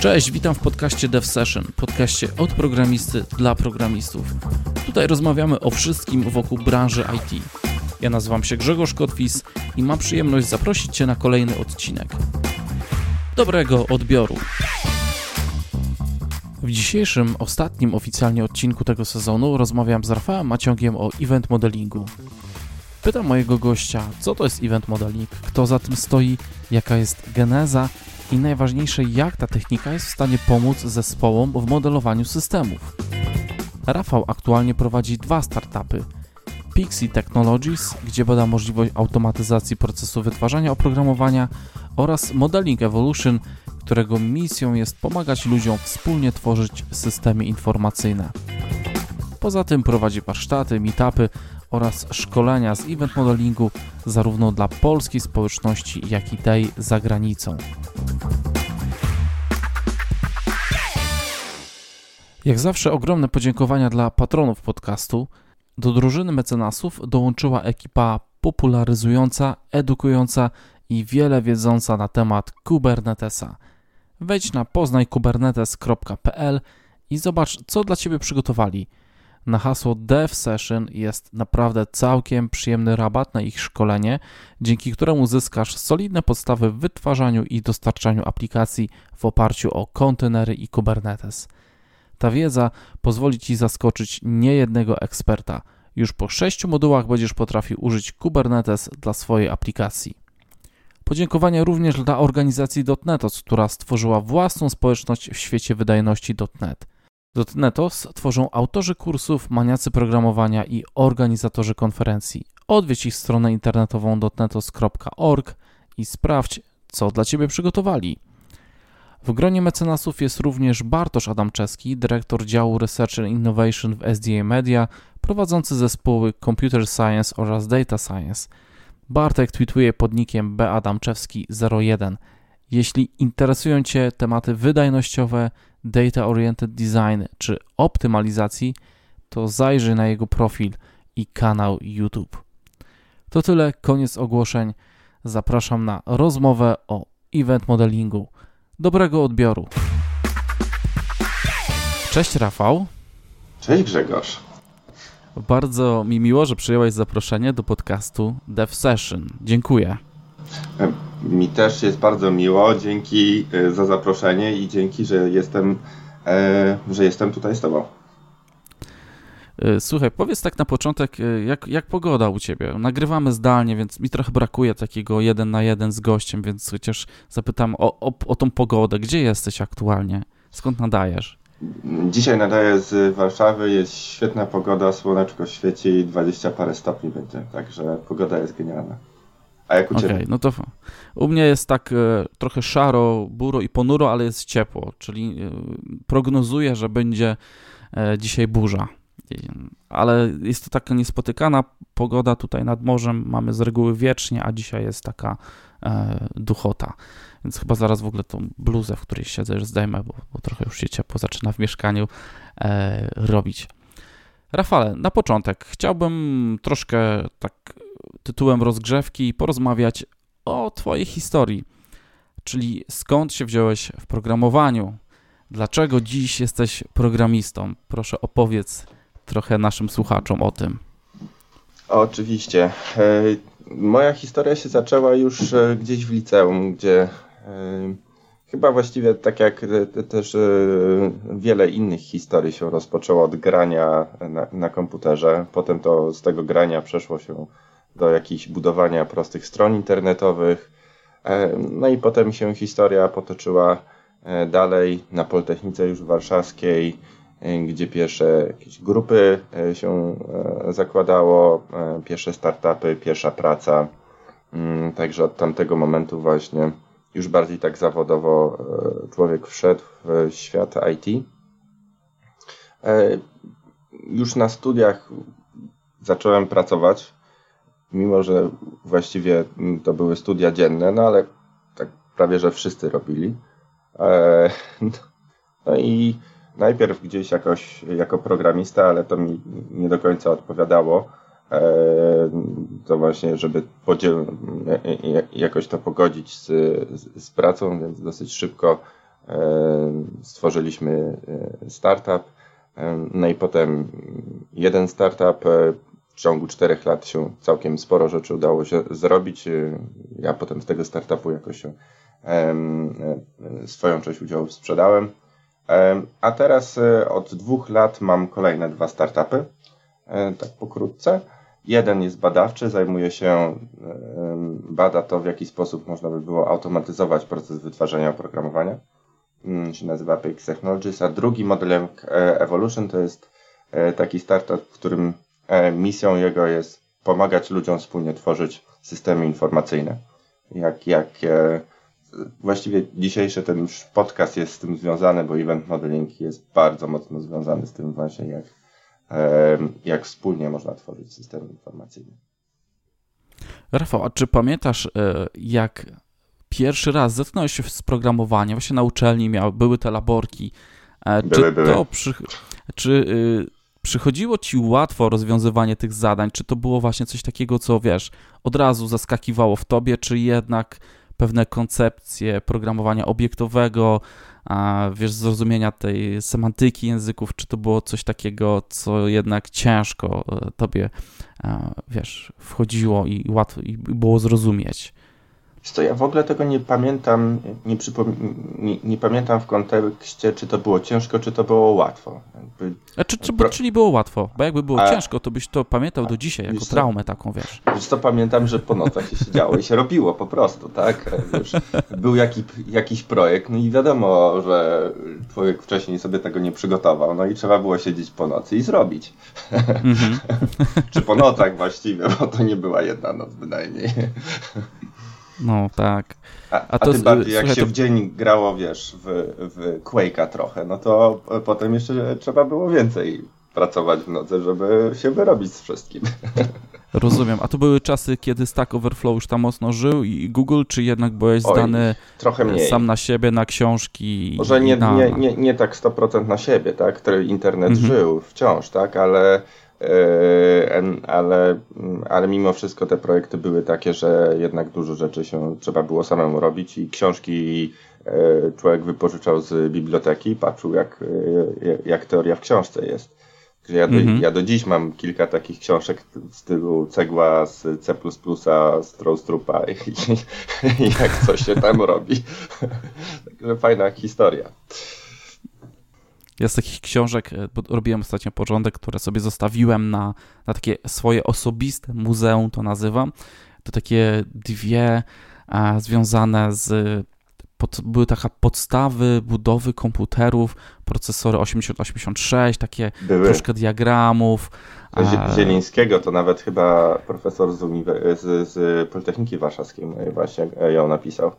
Cześć, witam w podcaście Dev Session, podcaście od programisty dla programistów. Tutaj rozmawiamy o wszystkim wokół branży IT. Ja nazywam się Grzegorz Kotwis i mam przyjemność zaprosić Cię na kolejny odcinek. Dobrego odbioru! W dzisiejszym, ostatnim oficjalnie odcinku tego sezonu rozmawiam z Rafałem Maciągiem o event modelingu. Pytam mojego gościa, co to jest event modeling, kto za tym stoi, jaka jest geneza i najważniejsze, jak ta technika jest w stanie pomóc zespołom w modelowaniu systemów. Rafał aktualnie prowadzi dwa startupy. Pixie Technologies, gdzie bada możliwość automatyzacji procesu wytwarzania oprogramowania oraz Modeling Evolution, którego misją jest pomagać ludziom wspólnie tworzyć systemy informacyjne. Poza tym prowadzi warsztaty, meetupy oraz szkolenia z event modelingu zarówno dla polskiej społeczności, jak i tej za granicą. Jak zawsze ogromne podziękowania dla patronów podcastu. Do drużyny mecenasów dołączyła ekipa popularyzująca, edukująca i wiele wiedząca na temat Kubernetesa. Wejdź na poznajkubernetes.pl i zobacz, co dla Ciebie przygotowali – na hasło Dev Session jest naprawdę całkiem przyjemny rabat na ich szkolenie, dzięki któremu zyskasz solidne podstawy w wytwarzaniu i dostarczaniu aplikacji w oparciu o kontenery i Kubernetes. Ta wiedza pozwoli Ci zaskoczyć niejednego eksperta. Już po sześciu modułach będziesz potrafił użyć Kubernetes dla swojej aplikacji. Podziękowania również dla organizacji .NETOS, która stworzyła własną społeczność w świecie wydajności .NET. Dotnetos tworzą autorzy kursów, maniacy programowania i organizatorzy konferencji. Odwiedź ich stronę internetową dotnetos.org i sprawdź, co dla Ciebie przygotowali. W gronie mecenasów jest również Bartosz Adamczewski, dyrektor działu Research and Innovation w SDA Media, prowadzący zespoły Computer Science oraz Data Science. Bartek tweetuje pod nickiem badamczewski01. Jeśli interesują Cię tematy wydajnościowe, data oriented design czy optymalizacji, to zajrzyj na jego profil i kanał YouTube. To tyle, koniec ogłoszeń. Zapraszam na rozmowę o event modelingu. Dobrego odbioru. Cześć Rafał. Cześć Grzegorz. Bardzo mi miło, że przyjąłeś zaproszenie do podcastu Dev Session. Dziękuję. Mi też jest bardzo miło. Dzięki e, za zaproszenie i dzięki, że jestem, e, że jestem tutaj z Tobą. E, słuchaj, powiedz tak na początek, jak, jak pogoda u Ciebie? Nagrywamy zdalnie, więc mi trochę brakuje takiego jeden na jeden z gościem, więc chociaż zapytam o, o, o tą pogodę. Gdzie jesteś aktualnie? Skąd nadajesz? Dzisiaj nadaję z Warszawy, jest świetna pogoda, słoneczko świeci, 20 parę stopni będzie, także pogoda jest genialna. A jak u Ciebie? Okay, no to u mnie jest tak e, trochę szaro, buro i ponuro, ale jest ciepło, czyli e, prognozuję, że będzie e, dzisiaj burza. Ale jest to taka niespotykana pogoda tutaj nad morzem. Mamy z reguły wiecznie, a dzisiaj jest taka duchota. Więc chyba zaraz w ogóle tą bluzę, w której siedzę, już zdejmę, bo, bo trochę już się ciepło zaczyna w mieszkaniu robić. Rafale, na początek chciałbym troszkę tak tytułem rozgrzewki porozmawiać o Twojej historii, czyli skąd się wziąłeś w programowaniu, dlaczego dziś jesteś programistą. Proszę opowiedz trochę naszym słuchaczom o tym. Oczywiście. E, moja historia się zaczęła już e, gdzieś w liceum, gdzie e, chyba właściwie tak jak też wiele innych historii się rozpoczęło od grania na, na komputerze. Potem to z tego grania przeszło się do jakichś budowania prostych stron internetowych. E, no i potem się historia potoczyła e, dalej na Politechnice już warszawskiej, e, gdzie pierwsze jakieś grupy się zakładało, pierwsze startupy, pierwsza praca. Mm, także od tamtego momentu właśnie już bardziej tak zawodowo człowiek wszedł w świat IT. Już na studiach zacząłem pracować mimo że właściwie to były studia dzienne, no ale tak prawie, że wszyscy robili. E, no i najpierw gdzieś jakoś jako programista, ale to mi nie do końca odpowiadało. E, to właśnie, żeby podziel, jakoś to pogodzić z, z, z pracą, więc dosyć szybko stworzyliśmy startup. No i potem jeden startup. W ciągu czterech lat się całkiem sporo rzeczy udało się zrobić. Ja potem z tego startupu jakoś się swoją część udziałów sprzedałem. A teraz od dwóch lat mam kolejne dwa startupy. Tak pokrótce. Jeden jest badawczy, zajmuje się, bada to, w jaki sposób można by było automatyzować proces wytwarzania oprogramowania. Mm, się nazywa PX Technologies, a drugi model Evolution to jest e, taki startup, w którym e, misją jego jest pomagać ludziom wspólnie tworzyć systemy informacyjne. Jak, jak e, właściwie dzisiejszy ten podcast jest z tym związany, bo event modeling jest bardzo mocno związany z tym właśnie, jak jak wspólnie można tworzyć system informacyjny. Rafał, a czy pamiętasz, e, jak pierwszy raz zetknąłeś się z programowaniem, właśnie na uczelni miał, były te laborki, e, były, czy były. to przy, czy y, przychodziło ci łatwo rozwiązywanie tych zadań, czy to było właśnie coś takiego, co wiesz, od razu zaskakiwało w tobie, czy jednak pewne koncepcje programowania obiektowego, a wiesz, zrozumienia tej semantyki języków, czy to było coś takiego, co jednak ciężko e, tobie, e, wiesz, wchodziło i łatwo i było zrozumieć. To ja w ogóle tego nie pamiętam, nie, nie, nie, pamiętam w kontekście, czy to było ciężko, czy to było łatwo. Jakby... A czy, czy, Pro... Czyli było łatwo, bo jakby było a... ciężko, to byś to pamiętał do dzisiaj, jako wiesz traumę taką, wiesz. Wiesz to pamiętam, że po nocach się siedziało i się robiło po prostu, tak? Już był jaki, jakiś projekt, no i wiadomo, że człowiek wcześniej sobie tego nie przygotował, no i trzeba było siedzieć po nocy i zrobić. Mm -hmm. czy po nocach właściwie, bo to nie była jedna noc bynajmniej. No tak. A, a, to, tym bardziej jak się to... w dzień grało, wiesz, w, w Quake'a trochę, no to potem jeszcze trzeba było więcej pracować w nocy, żeby się wyrobić z wszystkim. Rozumiem. A to były czasy, kiedy Stack Overflow już tam mocno żył i Google, czy jednak byłeś Oj, zdany trochę mniej. sam na siebie, na książki? Może nie, na... nie, nie, nie tak 100% na siebie, tak? Który internet mhm. żył wciąż, tak? Ale ale, ale mimo wszystko te projekty były takie, że jednak dużo rzeczy się trzeba było samemu robić i książki yy, człowiek wypożyczał z biblioteki, patrzył jak, yy, jak teoria w książce jest. Ja do, mhm. ja do dziś mam kilka takich książek w stylu cegła z C++, z Troustrupa i, i jak coś się tam robi. Także fajna historia. Ja z takich książek, e, bo robiłem ostatnio porządek, które sobie zostawiłem na, na takie swoje osobiste muzeum, to nazywam. To takie dwie a, e, związane z pod, były takie podstawy budowy komputerów, procesory 8086, takie były. troszkę diagramów. Zielińskiego to nawet chyba profesor z, z, z Politechniki Warszawskiej właśnie ją napisał.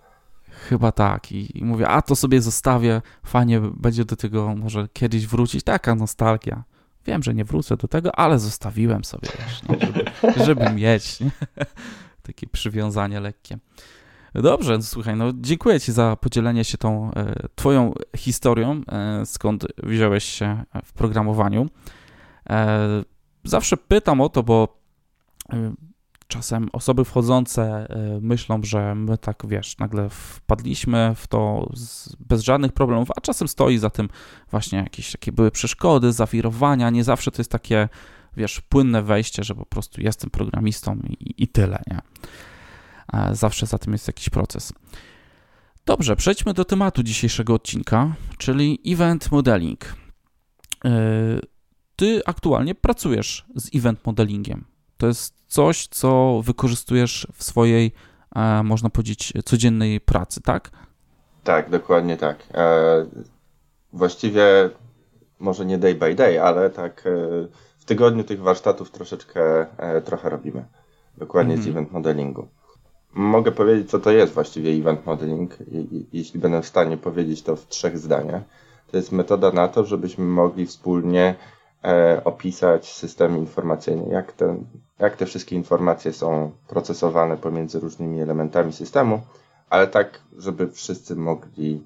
Chyba tak. I, I, mówię, a to sobie zostawię, fajnie będzie do tego może kiedyś wrócić. Taka nostalgia. Wiem, że nie wrócę do tego, ale zostawiłem sobie, wiesz, nie, żeby, żeby mieć nie? takie przywiązanie lekkie. Dobrze, no słuchaj, no dziękuję Ci za podzielenie się tą e, Twoją historią, e, skąd wziąłeś się w programowaniu. E, zawsze pytam o to, bo e, czasem osoby wchodzące e, myślą, że my tak, wiesz, nagle wpadliśmy w to bez żadnych problemów, a czasem stoi za tym właśnie jakieś takie były przeszkody, zawirowania, nie zawsze to jest takie, wiesz, płynne wejście, że po prostu jestem programistą i, i tyle, nie? Zawsze za tym jest jakiś proces. Dobrze, przejdźmy do tematu dzisiejszego odcinka, czyli event modeling. E, ty aktualnie pracujesz z event modelingiem. To jest coś, co wykorzystujesz w swojej, e, można powiedzieć, codziennej pracy, tak? Tak, dokładnie tak. E, właściwie może nie day by day, ale tak e, w tygodniu tych warsztatów troszeczkę trochę robimy. Dokładnie z mhm. event modelingu. Mogę powiedzieć, co to jest właściwie event modeling, jeśli będę w stanie powiedzieć to w trzech zdaniach. To jest metoda na to, żebyśmy mogli wspólnie opisać system informacyjny, jak ten jak te wszystkie informacje są procesowane pomiędzy różnymi elementami systemu, ale tak, żeby wszyscy mogli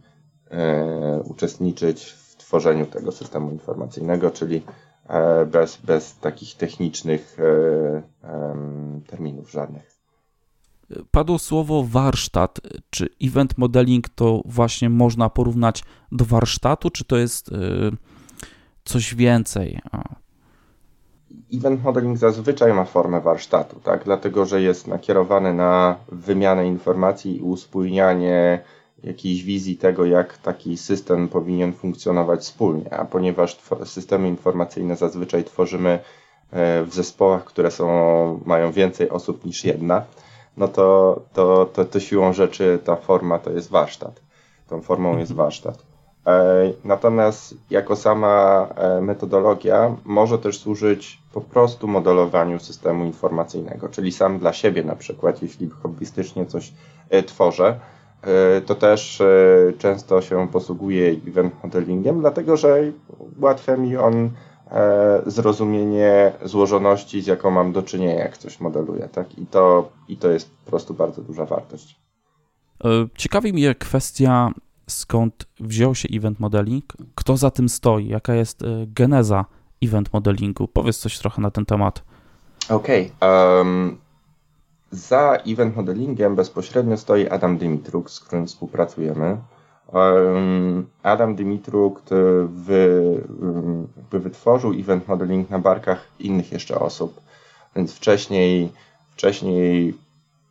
e, uczestniczyć w tworzeniu tego systemu informacyjnego, czyli e, bez, bez takich technicznych e, terminów żadnych. padło słowo warsztat. Czy event modeling to właśnie można porównać do warsztatu, czy to jest coś więcej? Event modeling zazwyczaj ma formę warsztatu, tak? dlatego że jest nakierowany na wymianę informacji i uspójnianie jakiejś wizji tego, jak taki system powinien funkcjonować wspólnie. A ponieważ systemy informacyjne zazwyczaj tworzymy e, w zespołach, które są, mają więcej osób niż jedna, no to, to, to, to siłą rzeczy ta forma to jest warsztat. Tą formą jest mhm. warsztat. E, natomiast jako sama e, metodologia może też służyć po prostu modelowaniu systemu informacyjnego, czyli sam dla siebie na przykład, jeśli hobbystycznie coś e, tworzę, to też często się posługuje event modelingiem, dlatego że ułatwia mi on zrozumienie złożoności, z jaką mam do czynienia, jak coś modeluję. Tak? I, to, I to jest po prostu bardzo duża wartość. Ciekawi mnie kwestia skąd wziął się event modeling, kto za tym stoi, jaka jest e, geneza event modelingu. Powiedz coś trochę na ten temat. Okej. Okay. Um, za event modelingiem bezpośrednio stoi Adam Dimitruk, z którym współpracujemy. Um, Adam Dimitruk wy, wy wytworzył event modeling na barkach innych jeszcze osób. Więc wcześniej, wcześniej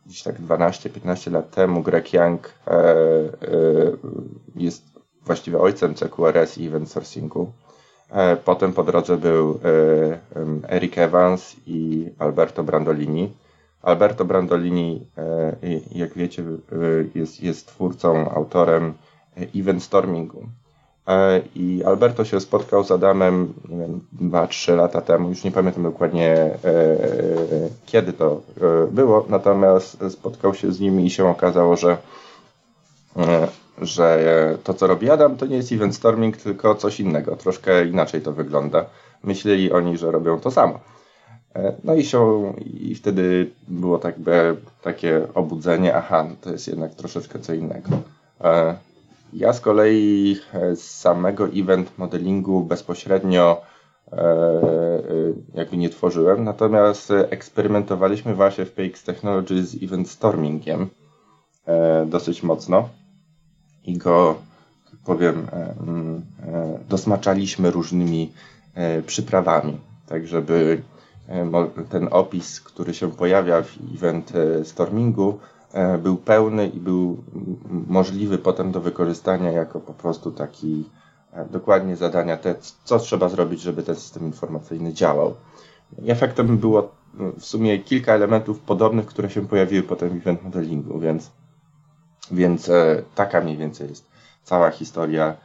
gdzieś tak 12-15 lat temu Greg Young e, e, jest właściwie ojcem CQRS i event sourcingu. E, potem po drodze był e, Eric Evans i Alberto Brandolini. Alberto Brandolini, e, jak wiecie, e, jest, jest twórcą, autorem event stormingu. E, I Alberto się spotkał z Adamem, nie wiem, 2-3 lata temu, już nie pamiętam dokładnie e, kiedy to e, było, natomiast spotkał się z nimi i się okazało, że, że to, co robi Adam, to nie jest event storming, tylko coś innego, troszkę inaczej to wygląda. Myśleli oni, że robią to samo. No i się, i wtedy było tak takie obudzenie, aha, no to jest jednak troszeczkę co innego. Ja z kolei e, z samego event modelingu bezpośrednio e, e, jakby nie tworzyłem, natomiast eksperymentowaliśmy właśnie w PX Technology z event stormingiem dosyć mocno. I go, powiem, mm, dosmaczaliśmy różnymi przyprawami, tak żeby ten opis, który się pojawia w event stormingu, był pełny i był możliwy potem do wykorzystania jako po prostu taki e, dokładnie zadania te, co trzeba zrobić, żeby ten system informacyjny działał. Efektem było w sumie kilka elementów podobnych, które się pojawiły potem w event modelingu, więc, więc e, taka mniej więcej jest cała historia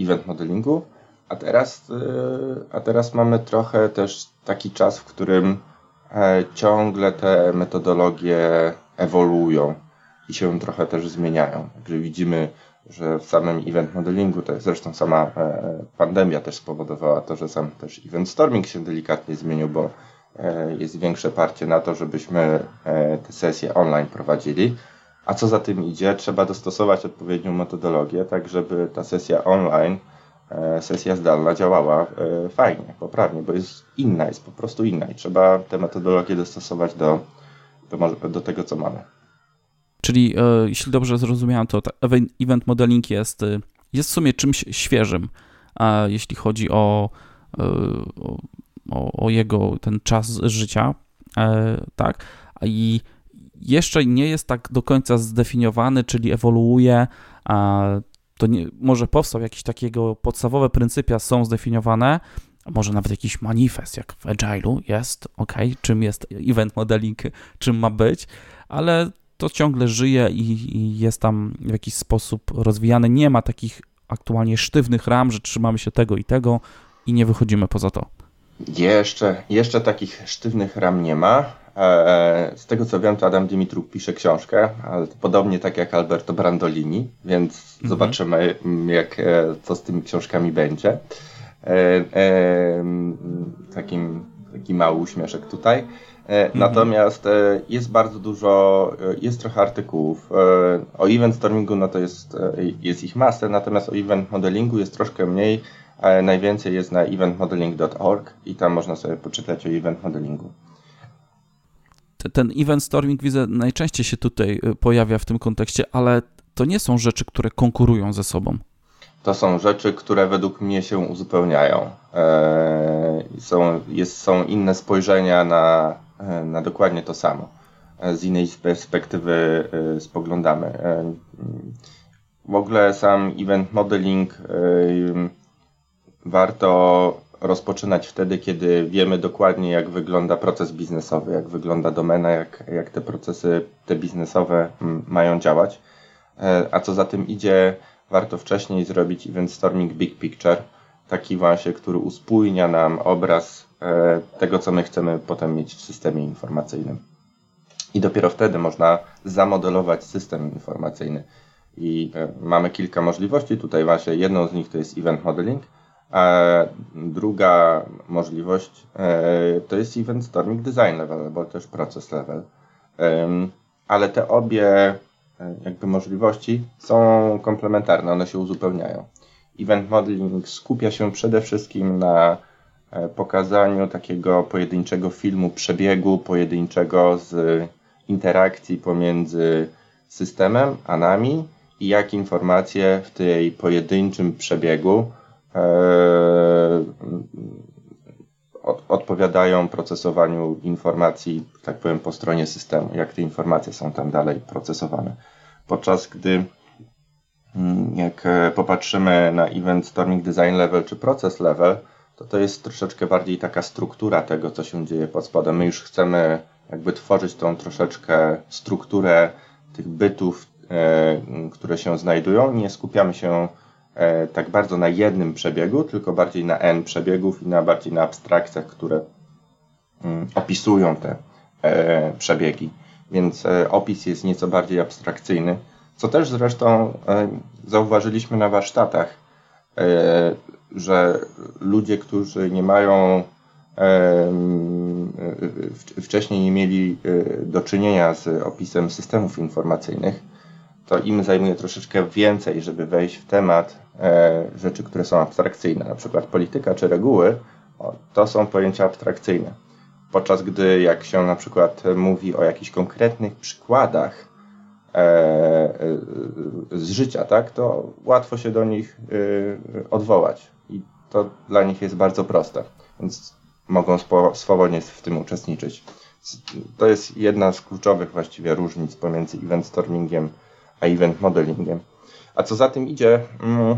event modelingu. A teraz, a teraz mamy trochę też taki czas, w którym ciągle te metodologie ewoluują i się trochę też zmieniają. Także widzimy, że w samym event modelingu, to jest zresztą sama e, pandemia też spowodowała to, że sam też event storming się delikatnie zmienił, bo e, jest większe parcie na to, żebyśmy e, te sesje online prowadzili. A co za tym idzie, trzeba dostosować odpowiednią metodologię, tak żeby ta sesja online, sesja zdalna działała fajnie, poprawnie, bo jest inna, jest po prostu inna i trzeba tę metodologię dostosować do, do, do tego, co mamy. Czyli e, jeśli dobrze zrozumiałem, to event modeling jest, e, jest w sumie czymś świeżym, a jeśli chodzi o, e, o, o jego ten czas życia, tak, i jeszcze nie jest tak do końca zdefiniowany, czyli ewoluuje, to nie, może powstał jakieś takiego podstawowe pryncypia są zdefiniowane, może nawet jakiś manifest, jak w Agile'u jest, ok, czym jest event modeling, czym ma być, ale to ciągle żyje i, i jest tam w jakiś sposób rozwijane. Nie ma takich aktualnie sztywnych ram, że trzymamy się tego i tego i nie wychodzimy poza to. Jeszcze, jeszcze takich sztywnych ram nie ma. E, z tego co wiem, to Adam Dimitruk pisze książkę, ale podobnie tak jak Alberto Brandolini, więc mhm. zobaczymy, jak, e, co z tymi książkami będzie. E, e, takim, taki mały uśmieszek tutaj. E, mhm. Natomiast jest bardzo dużo, jest trochę artykułów. O event stormingu no to jest, jest ich masę, natomiast o event modelingu jest troszkę mniej. Najwięcej jest na eventmodeling.org i tam można sobie poczytać o event modelingu. ten event storming widzę najczęściej się tutaj pojawia w tym kontekście, ale to nie są rzeczy, które konkurują ze sobą. To są rzeczy, które według mnie się uzupełniają. E, są, jest, są inne spojrzenia na, e, na dokładnie to samo. E, z innej perspektywy spoglądamy. W ogóle sam event modeling warto rozpoczynać wtedy, kiedy wiemy dokładnie, jak wygląda proces biznesowy, jak wygląda domena, jak, jak te procesy te biznesowe mają działać. A co za tym idzie, warto wcześniej zrobić event storming big picture, taki właśnie, który uspójnia nam obraz e, tego, co my chcemy potem mieć w systemie informacyjnym. I dopiero wtedy można zamodelować system informacyjny. I e, mamy kilka możliwości. Tutaj właśnie jedną z nich to jest event modeling, a druga możliwość e, to jest event storming design level, albo też process level. Ale te obie E, jakby możliwości są komplementarne, one się uzupełniają. Event modeling skupia się przede wszystkim na e, pokazaniu takiego pojedynczego filmu przebiegu, pojedynczego z interakcji pomiędzy systemem a nami i jak informacje w tej pojedynczym przebiegu e, odpowiadają procesowaniu informacji, tak powiem, po stronie systemu, jak te informacje są tam dalej procesowane. Podczas gdy mm, jak e, popatrzymy na event storming design level czy process level, to to jest troszeczkę bardziej taka struktura tego, co się dzieje pod spodem. My już chcemy jakby tworzyć tą troszeczkę strukturę tych bytów, e, które się znajdują. Nie skupiamy się tak bardzo na jednym przebiegu, tylko bardziej na N przebiegów i na bardziej na abstrakcjach, które mm, opisują te e, przebiegi. Więc e, opis jest nieco bardziej abstrakcyjny, co też zresztą zauważyliśmy na warsztatach, że ludzie, którzy nie mają wcześniej nie mieli do czynienia z opisem systemów informacyjnych, to im zajmuje troszeczkę więcej, żeby wejść w temat e, rzeczy, które są abstrakcyjne, na przykład polityka czy reguły, to są pojęcia abstrakcyjne. Podczas gdy jak się na przykład mówi o jakichś konkretnych przykładach e, e, z życia, tak, to łatwo się do nich odwołać i to dla nich jest bardzo proste, więc mogą swobodnie w tym uczestniczyć. To jest jedna z kluczowych właściwie różnic pomiędzy event stormingiem a event modelingiem. A co za tym idzie, mm,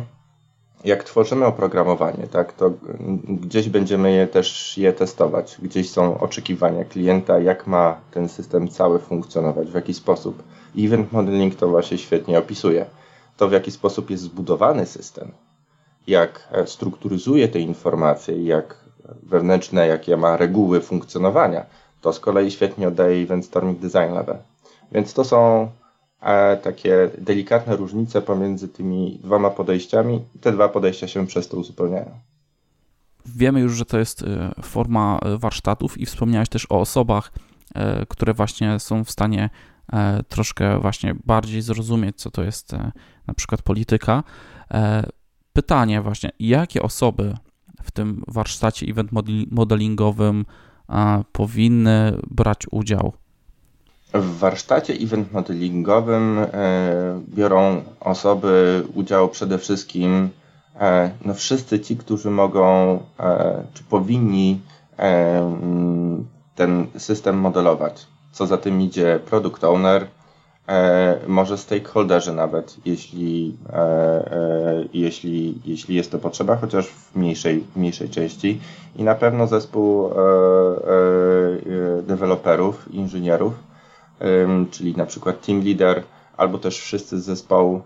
jak tworzymy oprogramowanie, tak, to gdzieś będziemy je też je testować. Gdzieś są oczekiwania klienta, jak ma ten system cały funkcjonować, w jaki sposób. Event modeling to właśnie świetnie opisuje. To, w jaki sposób jest zbudowany system, jak strukturyzuje te informacje, jak wewnętrzne, jakie ma reguły funkcjonowania, to z kolei świetnie oddaje Event Storming Design Level. Więc to są takie delikatne różnice pomiędzy tymi dwoma podejściami. Te dwa podejścia się przez to uzupełniają. Wiemy już, że to jest e, forma e, warsztatów i wspomniałeś też o osobach, e, które właśnie są w stanie troszkę właśnie bardziej zrozumieć, co to jest na przykład polityka. Pytanie właśnie, jakie osoby w tym warsztacie event modelingowym powinny brać udział? W warsztacie event modelingowym e, biorą osoby udział przede wszystkim e, no wszyscy ci, którzy mogą e, czy powinni ten system modelować. Co za tym idzie product owner, może stakeholderzy nawet, jeśli, jeśli, jeśli jest to potrzeba, chociaż w mniejszej, w mniejszej części. I na pewno zespół deweloperów, inżynierów, czyli na przykład team leader, albo też wszyscy z zespołu.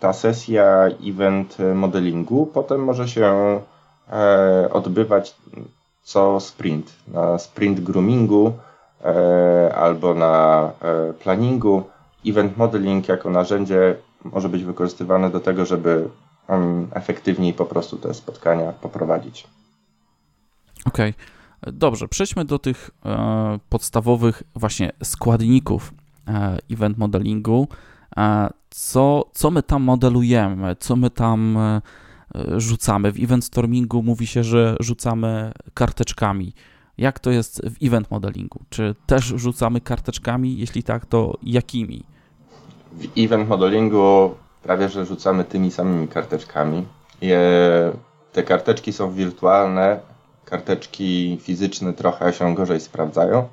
Ta sesja event modelingu potem może się e, odbywać co sprint. Na sprint groomingu e, albo na e, planningu. Event modeling jako narzędzie może być wykorzystywane do tego, żeby efektywniej po prostu te spotkania poprowadzić. Okej. Okay. Dobrze, przejdźmy do tych e, podstawowych właśnie składników e, event modelingu. E, co, co my tam modelujemy, co my tam rzucamy? W event stormingu mówi się, że rzucamy karteczkami. Jak to jest w event modelingu? Czy też rzucamy karteczkami? Jeśli tak, to jakimi? W event modelingu prawie że rzucamy tymi samymi karteczkami. te karteczki są wirtualne, karteczki fizyczne trochę się gorzej sprawdzają,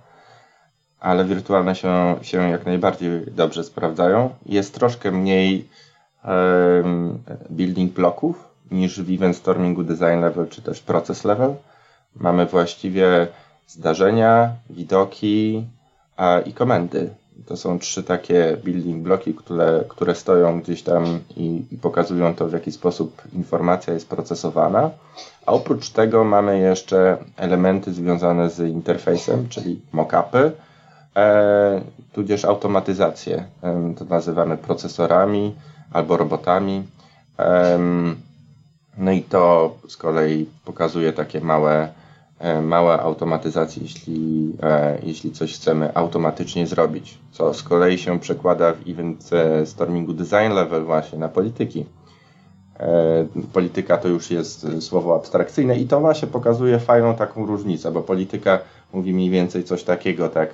ale wirtualne się, się jak najbardziej dobrze sprawdzają. Jest troszkę mniej um, building bloków niż w event stormingu design level czy też proces level. Mamy właściwie zdarzenia, widoki a, i komendy. To są trzy takie building bloki, które, które stoją gdzieś tam i, i pokazują to, w jaki sposób informacja jest procesowana. A oprócz tego mamy jeszcze elementy związane z interfejsem, czyli mockupy, e, tudzież automatyzację. E, to nazywamy procesorami albo robotami. E, no i to z kolei pokazuje takie małe E, małe automatyzacje, jeśli, e, jeśli coś chcemy automatycznie zrobić, co z kolei się przekłada w event e, stormingu design level właśnie na polityki. Polityka to już jest słowo abstrakcyjne i to właśnie pokazuje fajną taką różnicę, bo polityka mówi mniej więcej coś takiego, tak,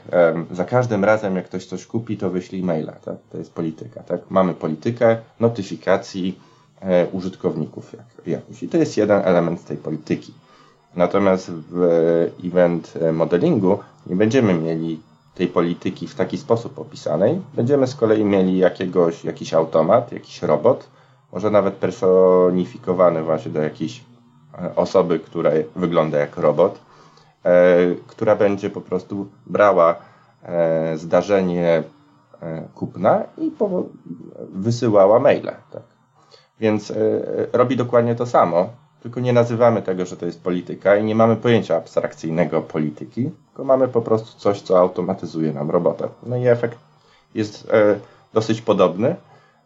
za każdym razem jak ktoś coś kupi, to wyślij maila, tak, to jest polityka, tak, mamy politykę notyfikacji użytkowników jak, i to jest jeden element tej polityki. Natomiast w event modelingu nie będziemy mieli tej polityki w taki sposób opisanej. Będziemy z kolei mieli jakiegoś, jakiś automat, jakiś robot, może nawet personifikowany właśnie do jakiejś e, osoby, która wygląda jak robot, e, która będzie po prostu brała e, zdarzenie kupna i wysyłała maile. Tak. Więc robi dokładnie to samo, tylko nie nazywamy tego, że to jest polityka i nie mamy pojęcia abstrakcyjnego polityki, tylko mamy po prostu coś, co automatyzuje nam robotę. No i efekt jest e, dosyć podobny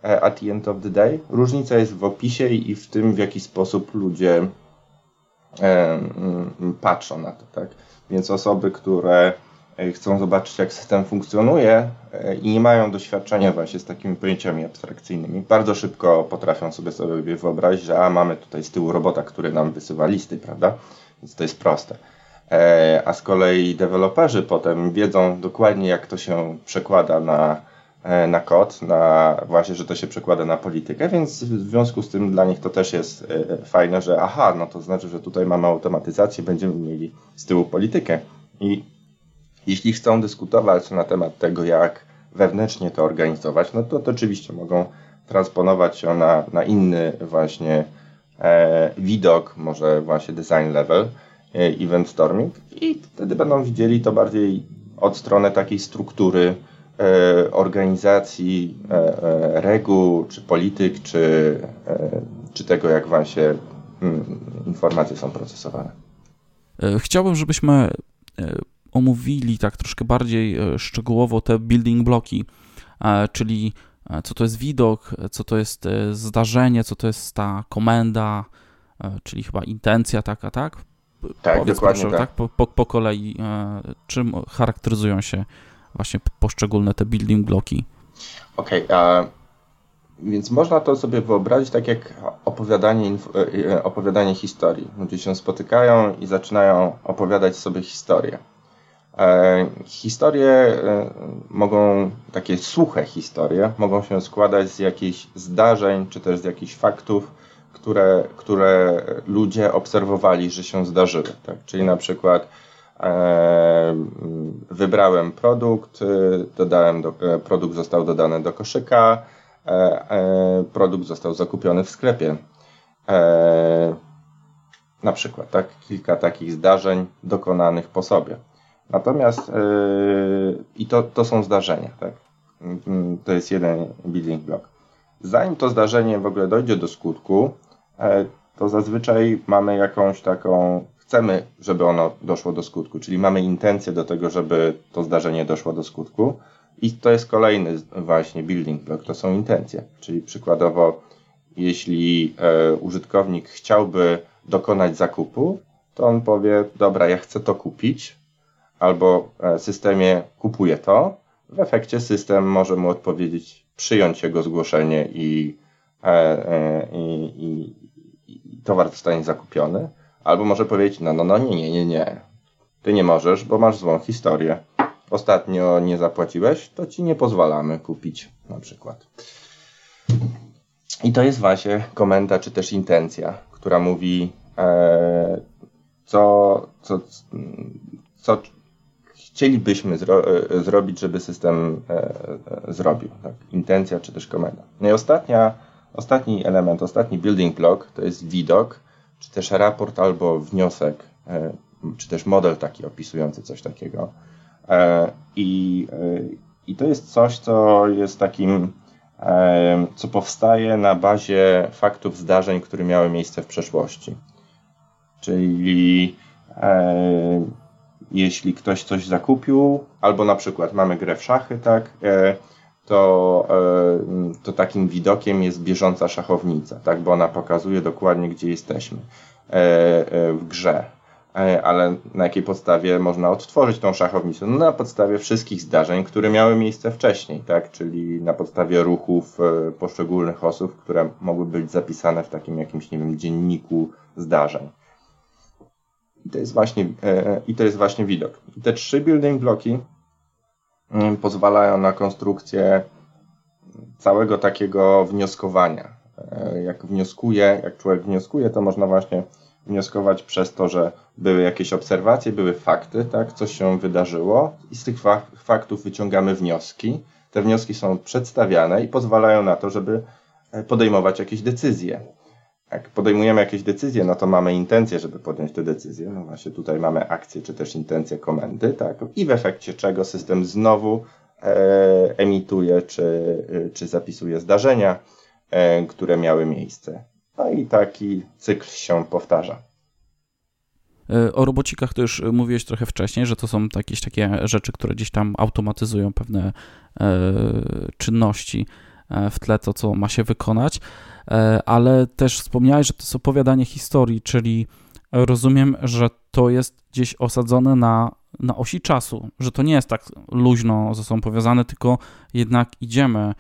e, at the end of the day. Różnica jest w opisie i w tym, w jaki sposób ludzie e, m, patrzą na to. Tak? Więc osoby, które chcą zobaczyć, jak system funkcjonuje e, i nie mają doświadczenia właśnie z takimi pojęciami abstrakcyjnymi, bardzo szybko potrafią sobie sobie wyobrazić, że a mamy tutaj z tyłu robota, który nam wysyła listy, prawda? Więc to jest proste. E, a z kolei deweloperzy potem wiedzą dokładnie, jak to się przekłada na, na kod, na właśnie, że to się przekłada na politykę, więc w związku z tym dla nich to też jest fajne, że aha, no to znaczy, że tutaj mamy automatyzację, będziemy mieli z tyłu politykę. I jeśli chcą dyskutować na temat tego, jak wewnętrznie to organizować, no to, to oczywiście mogą transponować się na, na inny właśnie e, widok, może właśnie design level, e, event storming i wtedy będą widzieli to bardziej od strony takiej struktury e, organizacji, e, e, reguł, czy polityk, czy, e, czy tego, jak właśnie hmm, informacje są procesowane. Chciałbym, żebyśmy omówili tak troszkę bardziej e, szczegółowo te building bloki, e, czyli e, co to jest widok, co to jest zdarzenie, co to jest ta komenda, czyli chyba intencja taka, tak? Tak, Powiedz proszę, tak. Po, po, po kolei, czym charakteryzują się właśnie poszczególne te building bloki? Okej, okay, więc można to sobie wyobrazić tak jak opowiadanie, opowiadanie historii. Ludzie się spotykają i zaczynają opowiadać sobie historię. E, historie e, mogą, takie suche historie, mogą się składać z jakichś zdarzeń, czy też z jakichś faktów, które, które ludzie obserwowali, że się zdarzyły. Tak? Czyli na przykład e, wybrałem produkt, dodałem do, produkt został dodany do koszyka, produkt został zakupiony w sklepie. Na przykład, tak? Kilka takich zdarzeń dokonanych po sobie. Natomiast yy, i to, to są zdarzenia, tak? To jest jeden building block. Zanim to zdarzenie w ogóle dojdzie do skutku, e, to zazwyczaj mamy jakąś taką, chcemy, żeby ono doszło do skutku, czyli mamy intencję do tego, żeby to zdarzenie doszło do skutku. I to jest kolejny właśnie building block, to są intencje. Czyli przykładowo, jeśli e, użytkownik chciałby dokonać zakupu, to on powie, dobra, ja chcę to kupić, albo e, systemie kupuje to, w efekcie system może mu odpowiedzieć, przyjąć jego zgłoszenie i, e, e, i, i, i towar zostanie zakupiony, albo może powiedzieć, no, no, no, nie, nie, nie, nie, ty nie możesz, bo masz złą historię. Ostatnio nie zapłaciłeś, to ci nie pozwalamy kupić na przykład. I to jest właśnie komenda, czy też intencja, która mówi, e, co, co, co chcielibyśmy zro, e, zrobić, żeby system e, e, zrobił. Tak? Intencja, czy też komenda. No i ostatnia, ostatni element, ostatni building block to jest widok, czy też raport albo wniosek, czy też model taki opisujący coś takiego. I, I to jest coś, co jest takim co powstaje na bazie faktów zdarzeń, które miały miejsce w przeszłości. Czyli jeśli ktoś coś zakupił, albo na przykład mamy grę w szachy, tak, e, to, e, to takim widokiem jest bieżąca szachownica, tak, bo ona pokazuje dokładnie, gdzie jesteśmy e, w grze. Ale na jakiej podstawie można odtworzyć tą szachownicę? No na podstawie wszystkich zdarzeń, które miały miejsce wcześniej, tak? Czyli na podstawie ruchów poszczególnych osób, które mogły być zapisane w takim jakimś, nie wiem, dzienniku zdarzeń. I to jest właśnie, e, i to jest właśnie widok. Te trzy building bloki mm, pozwalają na konstrukcję całego takiego wnioskowania. Jak wnioskuje, jak człowiek wnioskuje, to można właśnie wnioskować przez to, że były jakieś obserwacje, były fakty, tak, coś się wydarzyło i z tych faktów wyciągamy wnioski. Te wnioski są przedstawiane i pozwalają na to, żeby e, podejmować jakieś decyzje. Jak podejmujemy jakieś decyzje, no to mamy intencję, żeby podjąć te decyzje. No właśnie tutaj mamy akcję, czy też intencję komendy, tak? I w efekcie czego system znowu e, emituje, czy, e, czy zapisuje zdarzenia, e, które miały miejsce. No i taki cykl się powtarza. E, o robocikach to już mówiłeś trochę wcześniej, że to są jakieś takie rzeczy, które gdzieś tam automatyzują pewne e, czynności e, w tle, to co ma się wykonać, ale też wspomniałeś, że to jest opowiadanie historii, czyli rozumiem, że to jest gdzieś osadzone na, na osi czasu, że to nie jest tak luźno ze sobą powiązane, tylko jednak idziemy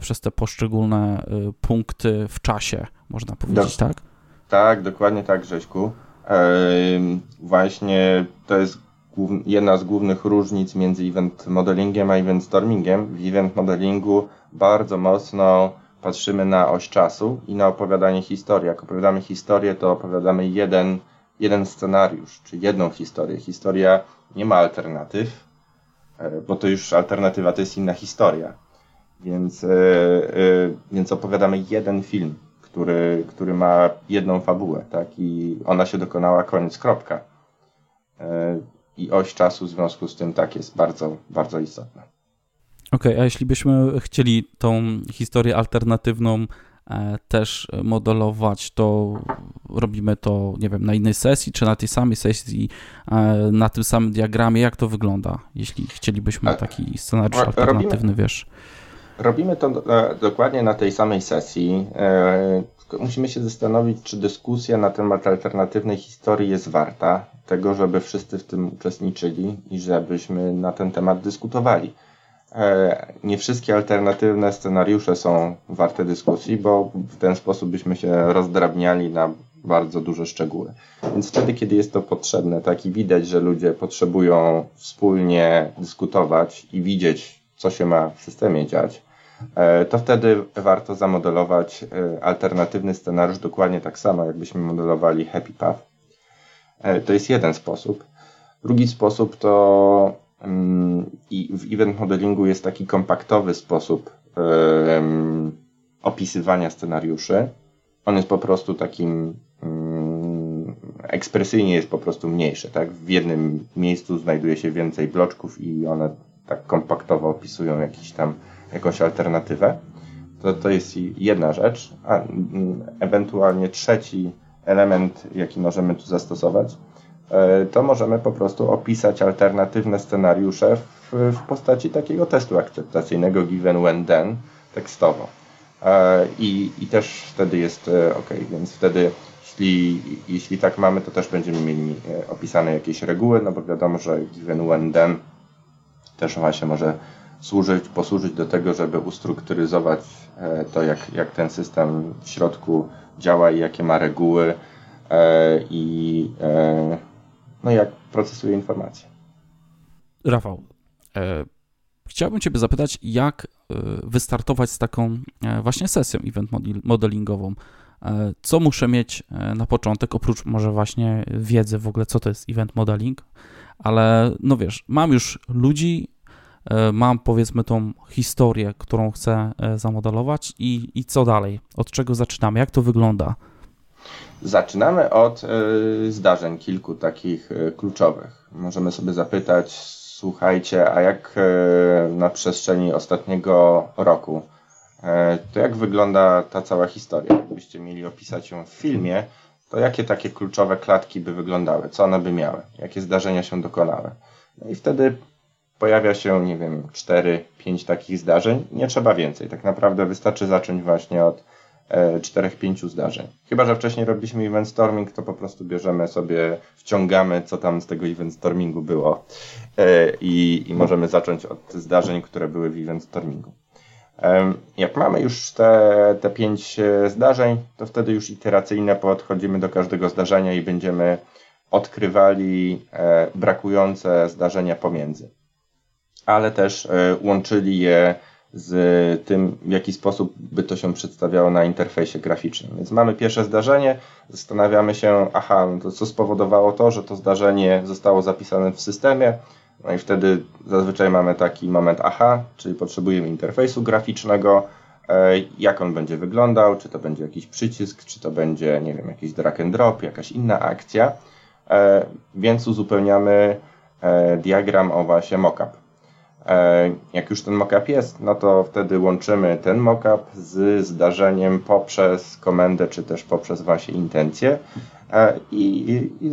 przez te poszczególne punkty w czasie, można powiedzieć, Do, tak? Tak, dokładnie tak, Grześku. Właśnie to jest jedna z głównych różnic między event modelingiem a event stormingiem. W event modelingu bardzo mocno patrzymy na oś czasu i na opowiadanie historii. Jak opowiadamy historię, to opowiadamy jeden, jeden scenariusz, czy jedną historię. Historia nie ma alternatyw, e, bo to już alternatywa to jest inna historia. Więc, e, e, więc opowiadamy jeden film który, który ma jedną fabułę, tak? I ona się dokonała, koniec, kropka. E, I oś czasu w związku z tym tak jest bardzo, bardzo istotna. Okej, okay, a jeśli byśmy chcieli tą historię alternatywną e, też modelować, to robimy to, nie wiem, na innej sesji, czy na tej samej sesji, e, na tym samym diagramie, jak to wygląda, jeśli chcielibyśmy taki scenariusz alternatywny, robimy, wiesz? Robimy to e, dokładnie na tej samej sesji. Musimy się zastanowić, czy dyskusja na temat alternatywnej historii jest warta tego, żeby wszyscy w tym uczestniczyli i żebyśmy na ten temat dyskutowali. E, nie wszystkie alternatywne scenariusze są warte dyskusji, bo w ten sposób byśmy się rozdrabniali na bardzo duże szczegóły. Więc wtedy, kiedy jest to potrzebne, tak i widać, że ludzie potrzebują wspólnie dyskutować i widzieć, co się ma w systemie dziać, e, to wtedy warto zamodelować e, alternatywny scenariusz dokładnie tak samo, jakbyśmy modelowali Happy Path. To jest jeden sposób. Drugi sposób to i w event modelingu jest taki kompaktowy sposób opisywania scenariuszy. On jest po prostu takim ekspresyjnie jest po prostu mniejszy. Tak? W jednym miejscu znajduje się więcej bloczków i one tak kompaktowo opisują jakiś tam, jakąś alternatywę. To, to jest jedna rzecz, a ewentualnie trzeci element, jaki możemy tu zastosować, to możemy po prostu opisać alternatywne scenariusze w, w postaci takiego testu akceptacyjnego given when then tekstowo. E, I, I też wtedy jest e, ok, więc wtedy jeśli, jeśli tak mamy, to też będziemy mieli opisane jakieś reguły, no bo wiadomo, że given when then też właśnie może służyć, posłużyć do tego, żeby ustrukturyzować e, to, jak, jak ten system w środku działa i jakie ma reguły e, i, e, no jak procesuje informacje. Rafał, e, chciałbym Ciebie zapytać, jak e, wystartować z taką e, właśnie sesją event modelingową. E, co muszę mieć na początek, oprócz może właśnie wiedzy w ogóle, co to jest event modeling, ale no wiesz, mam już ludzi, mam powiedzmy tą historię, którą chcę zamodelować i, i co dalej? Od czego zaczynamy? Jak to wygląda? Zaczynamy od zdarzeń kilku takich kluczowych. Możemy sobie zapytać, słuchajcie, a jak na przestrzeni ostatniego roku E, to jak wygląda ta cała historia? Gdybyście mieli opisać ją w filmie, to jakie takie kluczowe klatki by wyglądały? Co one by miały? Jakie zdarzenia się dokonały? No i wtedy pojawia się, nie wiem, 4-5 takich zdarzeń. Nie trzeba więcej. Tak naprawdę wystarczy zacząć właśnie od 4-5 e, zdarzeń. Chyba, że wcześniej robiliśmy event storming, to po prostu bierzemy sobie, wciągamy, co tam z tego event stormingu było e, i, i możemy zacząć od zdarzeń, które były w event stormingu. Jak mamy już te, te pięć e, zdarzeń, to wtedy już iteracyjnie podchodzimy do każdego zdarzenia i będziemy odkrywali brakujące zdarzenia pomiędzy. Ale też łączyli je z tym, w jaki sposób by to się przedstawiało na interfejsie graficznym. Więc mamy pierwsze zdarzenie, zastanawiamy się, aha, no to co spowodowało to, że to zdarzenie zostało zapisane w systemie, no i wtedy zazwyczaj mamy taki moment aha, czyli potrzebujemy interfejsu graficznego, e, jak on będzie wyglądał, czy to będzie jakiś przycisk, czy to będzie, nie wiem, jakiś drag and drop, jakaś inna akcja, e, więc uzupełniamy e, diagram o właśnie mockup. Jak już ten mockup jest, no to wtedy łączymy ten mockup z zdarzeniem poprzez komendę, czy też poprzez właśnie intencję i, i,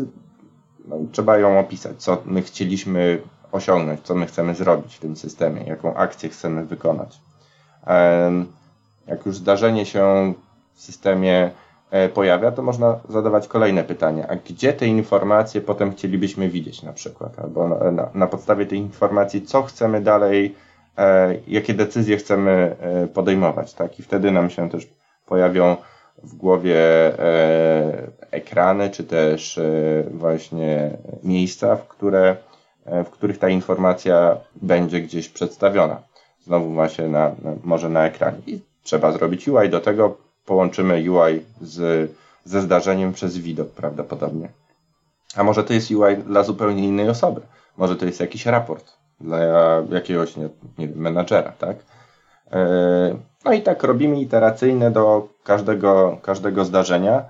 no i trzeba ją opisać, co my chcieliśmy osiągnąć, co my chcemy zrobić w tym systemie, jaką akcję chcemy wykonać. Jak już zdarzenie się w systemie e, pojawia, to można zadawać kolejne pytanie, a gdzie te informacje potem chcielibyśmy widzieć na przykład, albo na, na, na podstawie tej informacji, co chcemy dalej, e, jakie decyzje chcemy e, podejmować, tak? I wtedy nam się też pojawią w głowie ekrany, czy też właśnie miejsca, w które E, w których ta informacja będzie gdzieś przedstawiona. Znowu właśnie na, na, może na ekranie. I trzeba zrobić UI. Do tego połączymy UI z, ze zdarzeniem przez widok prawdopodobnie. A może to jest UI dla zupełnie innej osoby. Może to jest jakiś raport dla jakiegoś nie, nie wiem, menadżera, tak? E, no i tak robimy iteracyjne do każdego, każdego zdarzenia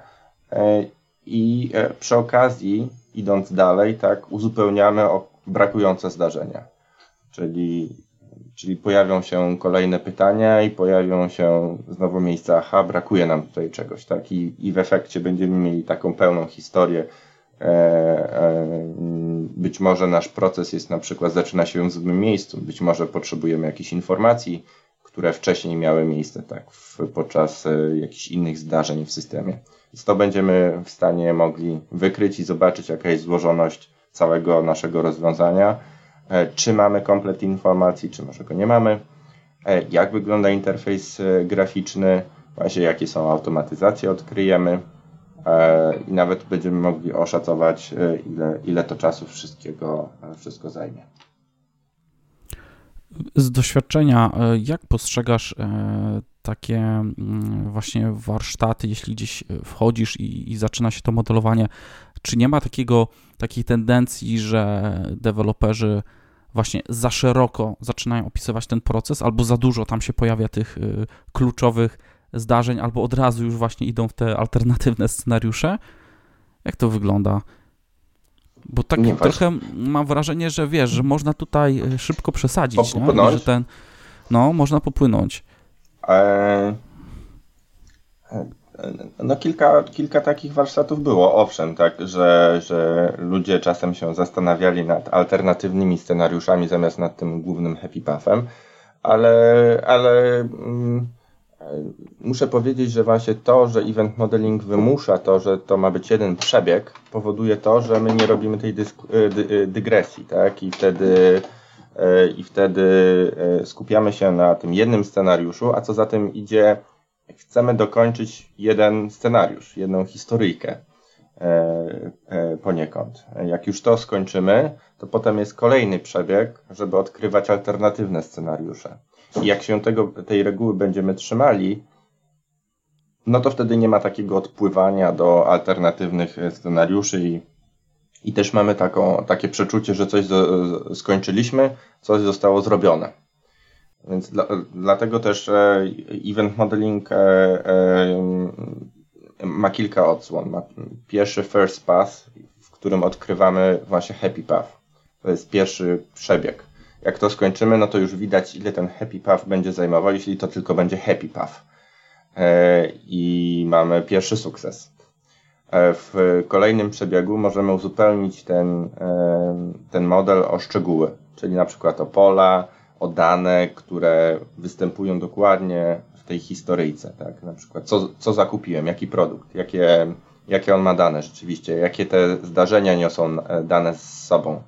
e, i przy okazji, idąc dalej, tak, uzupełniamy brakujące zdarzenia. Czyli, czyli pojawią się kolejne pytania i pojawią się znowu miejsca, aha, brakuje nam tutaj czegoś, tak? I, i w efekcie będziemy mieli taką pełną historię. E, e, być może nasz proces jest na przykład, zaczyna się w złym miejscu, być może potrzebujemy jakichś informacji, które wcześniej miały miejsce, tak, w, podczas e, jakichś innych zdarzeń w systemie. Więc to będziemy w stanie mogli wykryć i zobaczyć, jaka jest złożoność całego naszego rozwiązania, czy mamy komplet informacji, czy może go nie mamy, e, jak wygląda interfejs e, graficzny, właśnie jakie są automatyzacje odkryjemy? I nawet będziemy mogli oszacować, ile, ile to czasu wszystkiego, wszystko zajmie. Z doświadczenia, jak postrzegasz takie mm, właśnie warsztaty, jeśli gdzieś wchodzisz i, i zaczyna się to modelowanie, czy nie ma takiego takiej tendencji, że deweloperzy właśnie za szeroko zaczynają opisywać ten proces, albo za dużo tam się pojawia tych y, kluczowych zdarzeń, albo od razu już właśnie idą w te alternatywne scenariusze. Jak to wygląda? Bo tak nie, trochę mam wrażenie, że wiesz, że można tutaj y, szybko przesadzić, nie? że ten, no, można popłynąć. Eee, no kilka, kilka takich warsztatów było, owszem, tak, że, że ludzie czasem się zastanawiali nad alternatywnymi scenariuszami zamiast nad tym głównym happy pathem, ale, ale mm, muszę powiedzieć, że właśnie to, że event modeling wymusza to, że to ma być jeden przebieg, powoduje to, że my nie robimy tej y, dy, y, dygresji, tak, i wtedy y, i wtedy skupiamy się na tym jednym scenariuszu, a co za tym idzie, chcemy dokończyć jeden scenariusz, jedną historyjkę. poniekąd. Jak już to skończymy, to potem jest kolejny przebieg, żeby odkrywać alternatywne scenariusze. I jak się tego, tej reguły będziemy trzymali, no to wtedy nie ma takiego odpływania do alternatywnych scenariuszy i, i też mamy taką, takie przeczucie, że coś z, skończyliśmy, coś zostało zrobione. Więc dla, dlatego też e, event modeling e, e, ma kilka odsłon. Ma pierwszy first path, w którym odkrywamy właśnie happy path. To jest pierwszy przebieg. Jak to skończymy, no to już widać, ile ten happy path będzie zajmował, jeśli to tylko będzie happy path. I mamy pierwszy sukces. W kolejnym przebiegu możemy uzupełnić ten, ten model o szczegóły, czyli na przykład o pola, o dane, które występują dokładnie w tej historyjce, tak? Na przykład co, co zakupiłem, jaki produkt, jakie, jakie on ma dane rzeczywiście, jakie te zdarzenia niosą dane z sobą.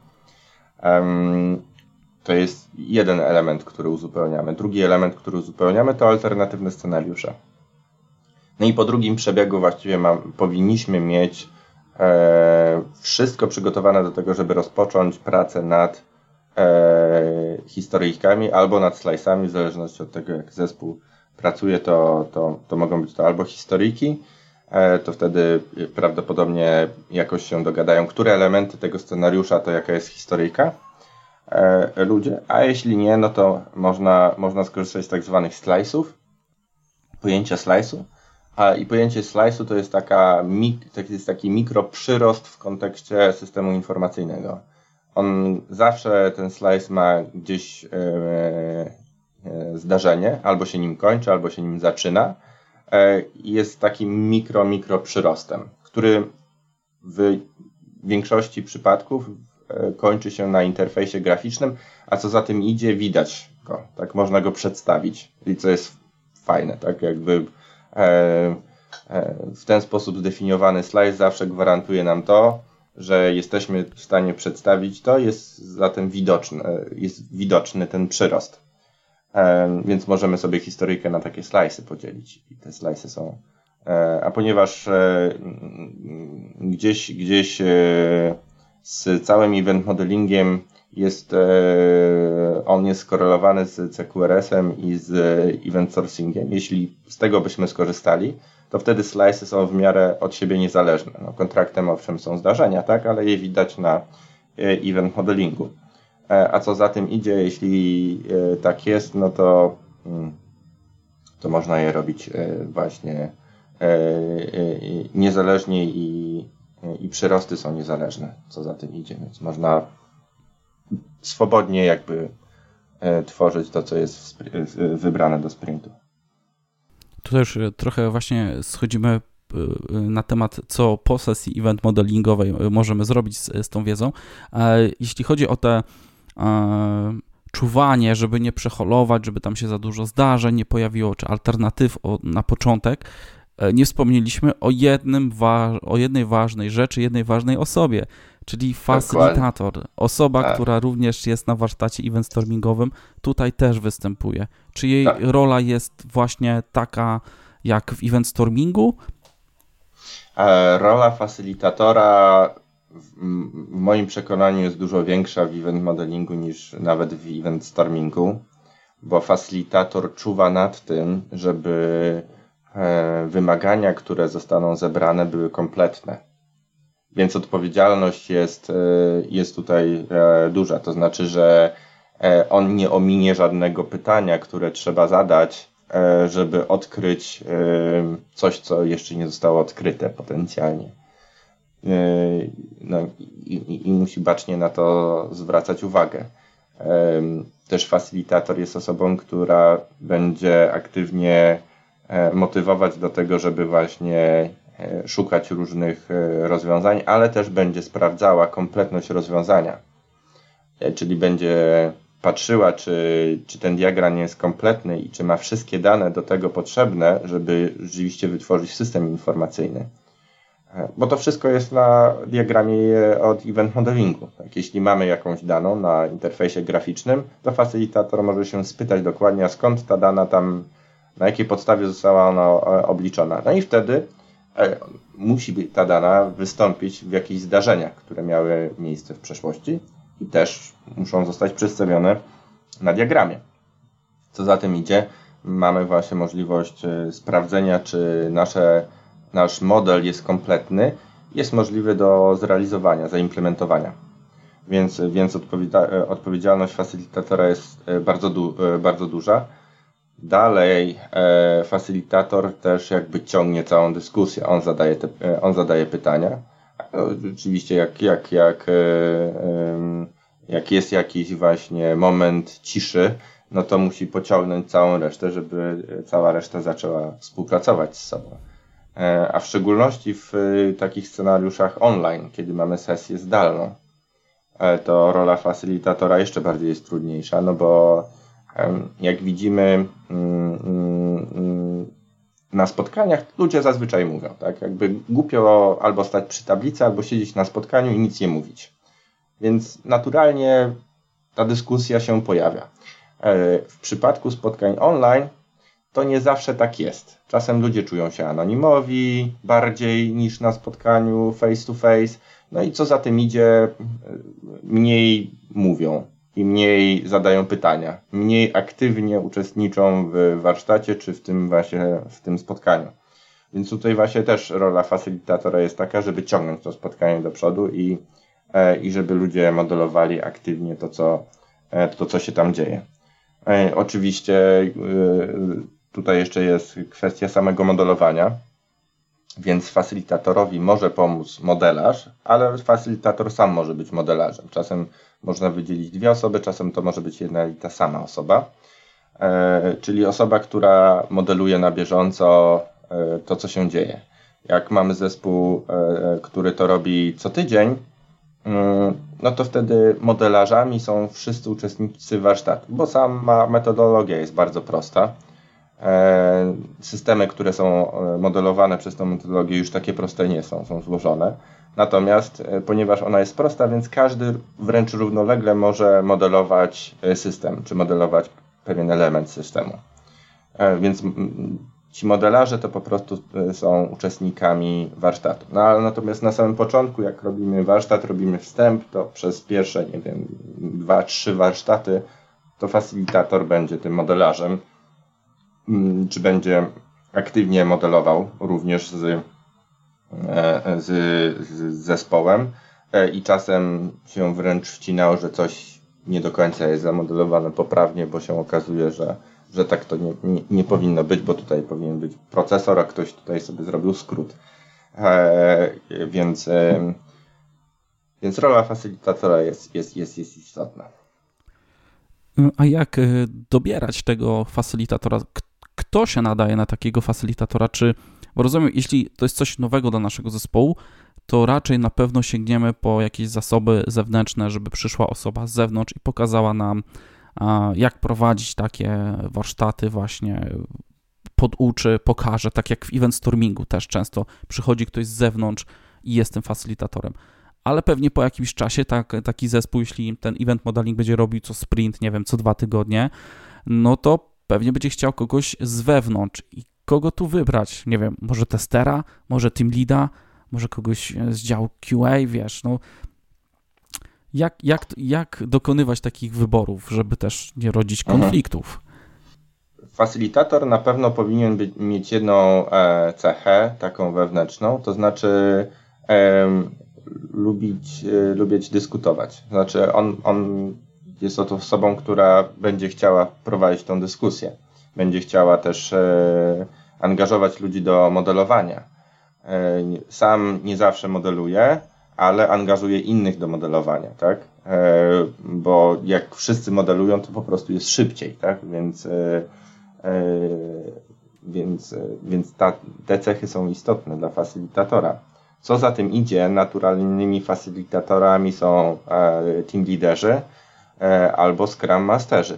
To jest jeden element, który uzupełniamy. Drugi element, który uzupełniamy, to alternatywne scenariusze. No i po drugim przebiegu właściwie powinniśmy mieć e, wszystko przygotowane do tego, żeby rozpocząć pracę nad e, historyjkami albo nad slajdami, w zależności od tego, jak zespół pracuje, to, to, to mogą być to albo historyjki, e, to wtedy prawdopodobnie jakoś się dogadają, które elementy tego scenariusza to jaka jest historyjka e, ludzie, a jeśli nie, no to można, można skorzystać z tak zwanych slice'ów, pojęcia slice'u, a i pojęcie slice'u to jest, taka, to jest taki mikroprzyrost w kontekście systemu informacyjnego. On zawsze ten slice ma gdzieś e, e, zdarzenie, albo się nim kończy, albo się nim zaczyna. E, jest takim mikro, mikro przyrostem, który w większości przypadków kończy się na interfejsie graficznym, a co za tym idzie, widać go, tak można go przedstawić. I co jest fajne, tak jakby w ten sposób zdefiniowany slajd zawsze gwarantuje nam to, że jesteśmy w stanie przedstawić to, jest zatem widoczny, jest widoczny ten przyrost. E, więc możemy sobie historyjkę na takie slajsy podzielić i te slajsy są. A ponieważ gdzieś, gdzieś z całym event modelingiem jest, e, on jest skorelowany z CQRS-em i z event sourcingiem. Jeśli z tego byśmy skorzystali, to wtedy slice'y są w miarę od siebie niezależne. No, kontraktem owszem są zdarzenia, tak, ale je widać na e, event modelingu. E, a co za tym idzie, jeśli tak jest, no to, mm, to można je robić właśnie niezależnie i, i przyrosty są niezależne, co za tym idzie, więc można swobodnie jakby e, tworzyć to, co jest wybrane do sprintu. Tutaj już e, trochę właśnie schodzimy e, na temat, co po sesji event modelingowej możemy zrobić z, z tą wiedzą. Jeśli chodzi o te czuwanie, żeby nie przeholować, żeby tam się za dużo zdarzeń nie pojawiło, czy alternatyw na początek, nie wspomnieliśmy o, jednym o jednej ważnej rzeczy, jednej ważnej osobie, czyli facylitator. Osoba, tak. która również jest na warsztacie event stormingowym, tutaj też występuje. Czy jej tak. rola jest właśnie taka jak w event stormingu? E, rola facylitatora w, moim przekonaniu jest dużo większa w event modelingu niż nawet w event stormingu, bo facylitator czuwa nad tym, żeby e, wymagania, które zostaną zebrane, były kompletne więc odpowiedzialność jest, e, jest tutaj e, duża. To znaczy, że e, on nie ominie żadnego pytania, które trzeba zadać, żeby odkryć coś, co jeszcze nie zostało odkryte potencjalnie. No, i, i, musi bacznie na to zwracać uwagę. Też facilitator jest osobą, która będzie aktywnie motywować do tego, żeby właśnie szukać różnych e, rozwiązań, ale też będzie sprawdzała kompletność rozwiązania. E, czyli będzie patrzyła, czy, czy ten diagram jest kompletny i czy ma wszystkie dane do tego potrzebne, żeby rzeczywiście wytworzyć system informacyjny. Bo to wszystko jest na diagramie od event modelingu. Tak, jeśli mamy jakąś daną na interfejsie graficznym, to facylitator może się spytać dokładnie, skąd ta dana tam, na jakiej podstawie została ona obliczona. No i wtedy musi ta dana wystąpić w jakichś zdarzeniach, które miały miejsce w przeszłości i też muszą zostać przedstawione na diagramie. Co za tym idzie, mamy właśnie możliwość e, sprawdzenia, czy nasze, nasz model jest kompletny, jest możliwy do zrealizowania, zaimplementowania. Więc, więc e, odpowiedzialność facylitatora jest e, bardzo, du, bardzo duża. Dalej e, facylitator też jakby ciągnie całą dyskusję. On zadaje, te, on zadaje pytania. No, oczywiście jak, jak, jak, e, e, jak jest jakiś właśnie moment ciszy, no to musi pociągnąć całą resztę, żeby cała reszta zaczęła współpracować z sobą. E, a w szczególności w takich scenariuszach online, kiedy mamy sesję zdalną, e, to rola facylitatora jeszcze bardziej jest trudniejsza, no bo jak widzimy mm, mm, na spotkaniach, ludzie zazwyczaj mówią, tak? Jakby głupio albo stać przy tablicy, albo siedzieć na spotkaniu i nic nie mówić. Więc naturalnie ta dyskusja się pojawia. E, w przypadku spotkań online to nie zawsze tak jest. Czasem ludzie czują się anonimowi bardziej niż na spotkaniu face to face. No i co za tym idzie, mniej mówią i mniej zadają pytania, mniej aktywnie uczestniczą w warsztacie czy w tym właśnie w tym spotkaniu. Więc tutaj właśnie też rola facylitatora jest taka, żeby ciągnąć to spotkanie do przodu i, e, i żeby ludzie modelowali aktywnie to, co, e, to, co się tam dzieje. E, oczywiście tutaj jeszcze jest kwestia samego modelowania, więc facylitatorowi może pomóc modelarz, ale facylitator sam może być modelarzem. Czasem można wydzielić dwie osoby, czasem to może być jedna i ta sama osoba. E, czyli osoba, która modeluje na bieżąco e, to, co się dzieje. Jak mamy zespół, e, który to robi co tydzień, mm, no to wtedy modelarzami są wszyscy uczestnicy warsztatu, bo sama metodologia jest bardzo prosta. Systemy, które są modelowane przez tą metodologię, już takie proste nie są, są złożone. Natomiast e, ponieważ ona jest prosta, więc każdy wręcz równolegle może modelować e, system, czy modelować pewien element systemu. E, więc ci modelarze to po prostu są uczestnikami warsztatu. No, natomiast na samym początku, jak robimy warsztat, robimy wstęp, to przez pierwsze, nie wiem, dwa, trzy warsztaty, to facilitator będzie tym modelarzem, czy będzie aktywnie modelował również z E, z, z zespołem e, i czasem się wręcz wcinało, że coś nie do końca jest zamodelowane poprawnie, bo się okazuje, że, że tak to nie, nie, nie powinno być, bo tutaj powinien być procesor, a ktoś tutaj sobie zrobił skrót. E, więc, e, więc rola facylitatora jest, jest, jest, jest istotna. A jak e, dobierać tego facylitatora? Kto się nadaje na takiego facylitatora? Czy bo rozumiem, jeśli to jest coś nowego dla naszego zespołu, to raczej na pewno sięgniemy po jakieś zasoby zewnętrzne, żeby przyszła osoba z zewnątrz i pokazała nam, jak prowadzić takie warsztaty, właśnie poduczy, pokaże, tak jak w event stormingu też często przychodzi ktoś z zewnątrz i jest tym facylitatorem. Ale pewnie po jakimś czasie tak, taki zespół, jeśli ten event modeling będzie robił co sprint, nie wiem, co dwa tygodnie, no to pewnie będzie chciał kogoś z wewnątrz i kogo tu wybrać? Nie wiem, może testera, może team leada, może kogoś z działu QA, wiesz, no jak, jak, jak dokonywać takich wyborów, żeby też nie rodzić mhm. konfliktów? Facilitator na pewno powinien być, mieć jedną e, cechę, taką wewnętrzną, to znaczy e, lubić, e, lubić dyskutować. Znaczy on, on jest osobą, która będzie chciała prowadzić tą dyskusję będzie chciała też e, angażować ludzi do modelowania. E, sam nie zawsze modeluje, ale angażuje innych do modelowania, tak? E, bo jak wszyscy modelują, to po prostu jest szybciej, tak? Więc, więc, więc ta, te cechy są istotne dla facilitatora. Co za tym idzie, naturalnymi facilitatorami są team leaderzy albo scrum masterzy.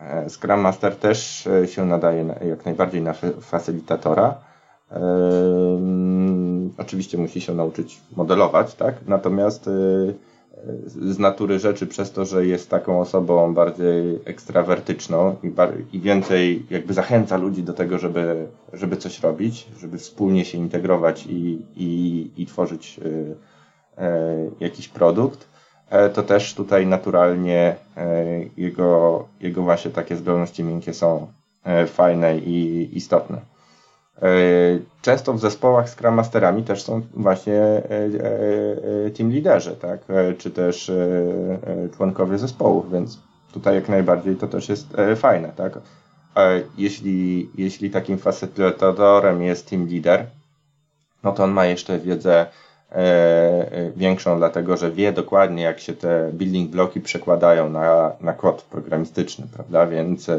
E, Scrum Master też e, się nadaje jak najbardziej na facylitatora. Oczywiście musi się nauczyć modelować, tak? Natomiast z natury rzeczy przez to, że jest taką osobą bardziej ekstrawertyczną i, więcej jakby zachęca ludzi do tego, żeby, żeby coś robić, żeby wspólnie się integrować i, i, i tworzyć jakiś produkt, e, to też tutaj naturalnie e, jego, jego właśnie takie zdolności miękkie są fajne i istotne. E, często w zespołach Scrum Masterami też są właśnie e, e, team liderzy, tak? czy też członkowie zespołów, więc tutaj jak najbardziej to też jest fajne. Tak? Jeśli, jeśli takim facylitatorem jest team leader, no to on ma jeszcze wiedzę większą, dlatego że wie dokładnie, jak się te building bloki przekładają na, na kod programistyczny, prawda? Więc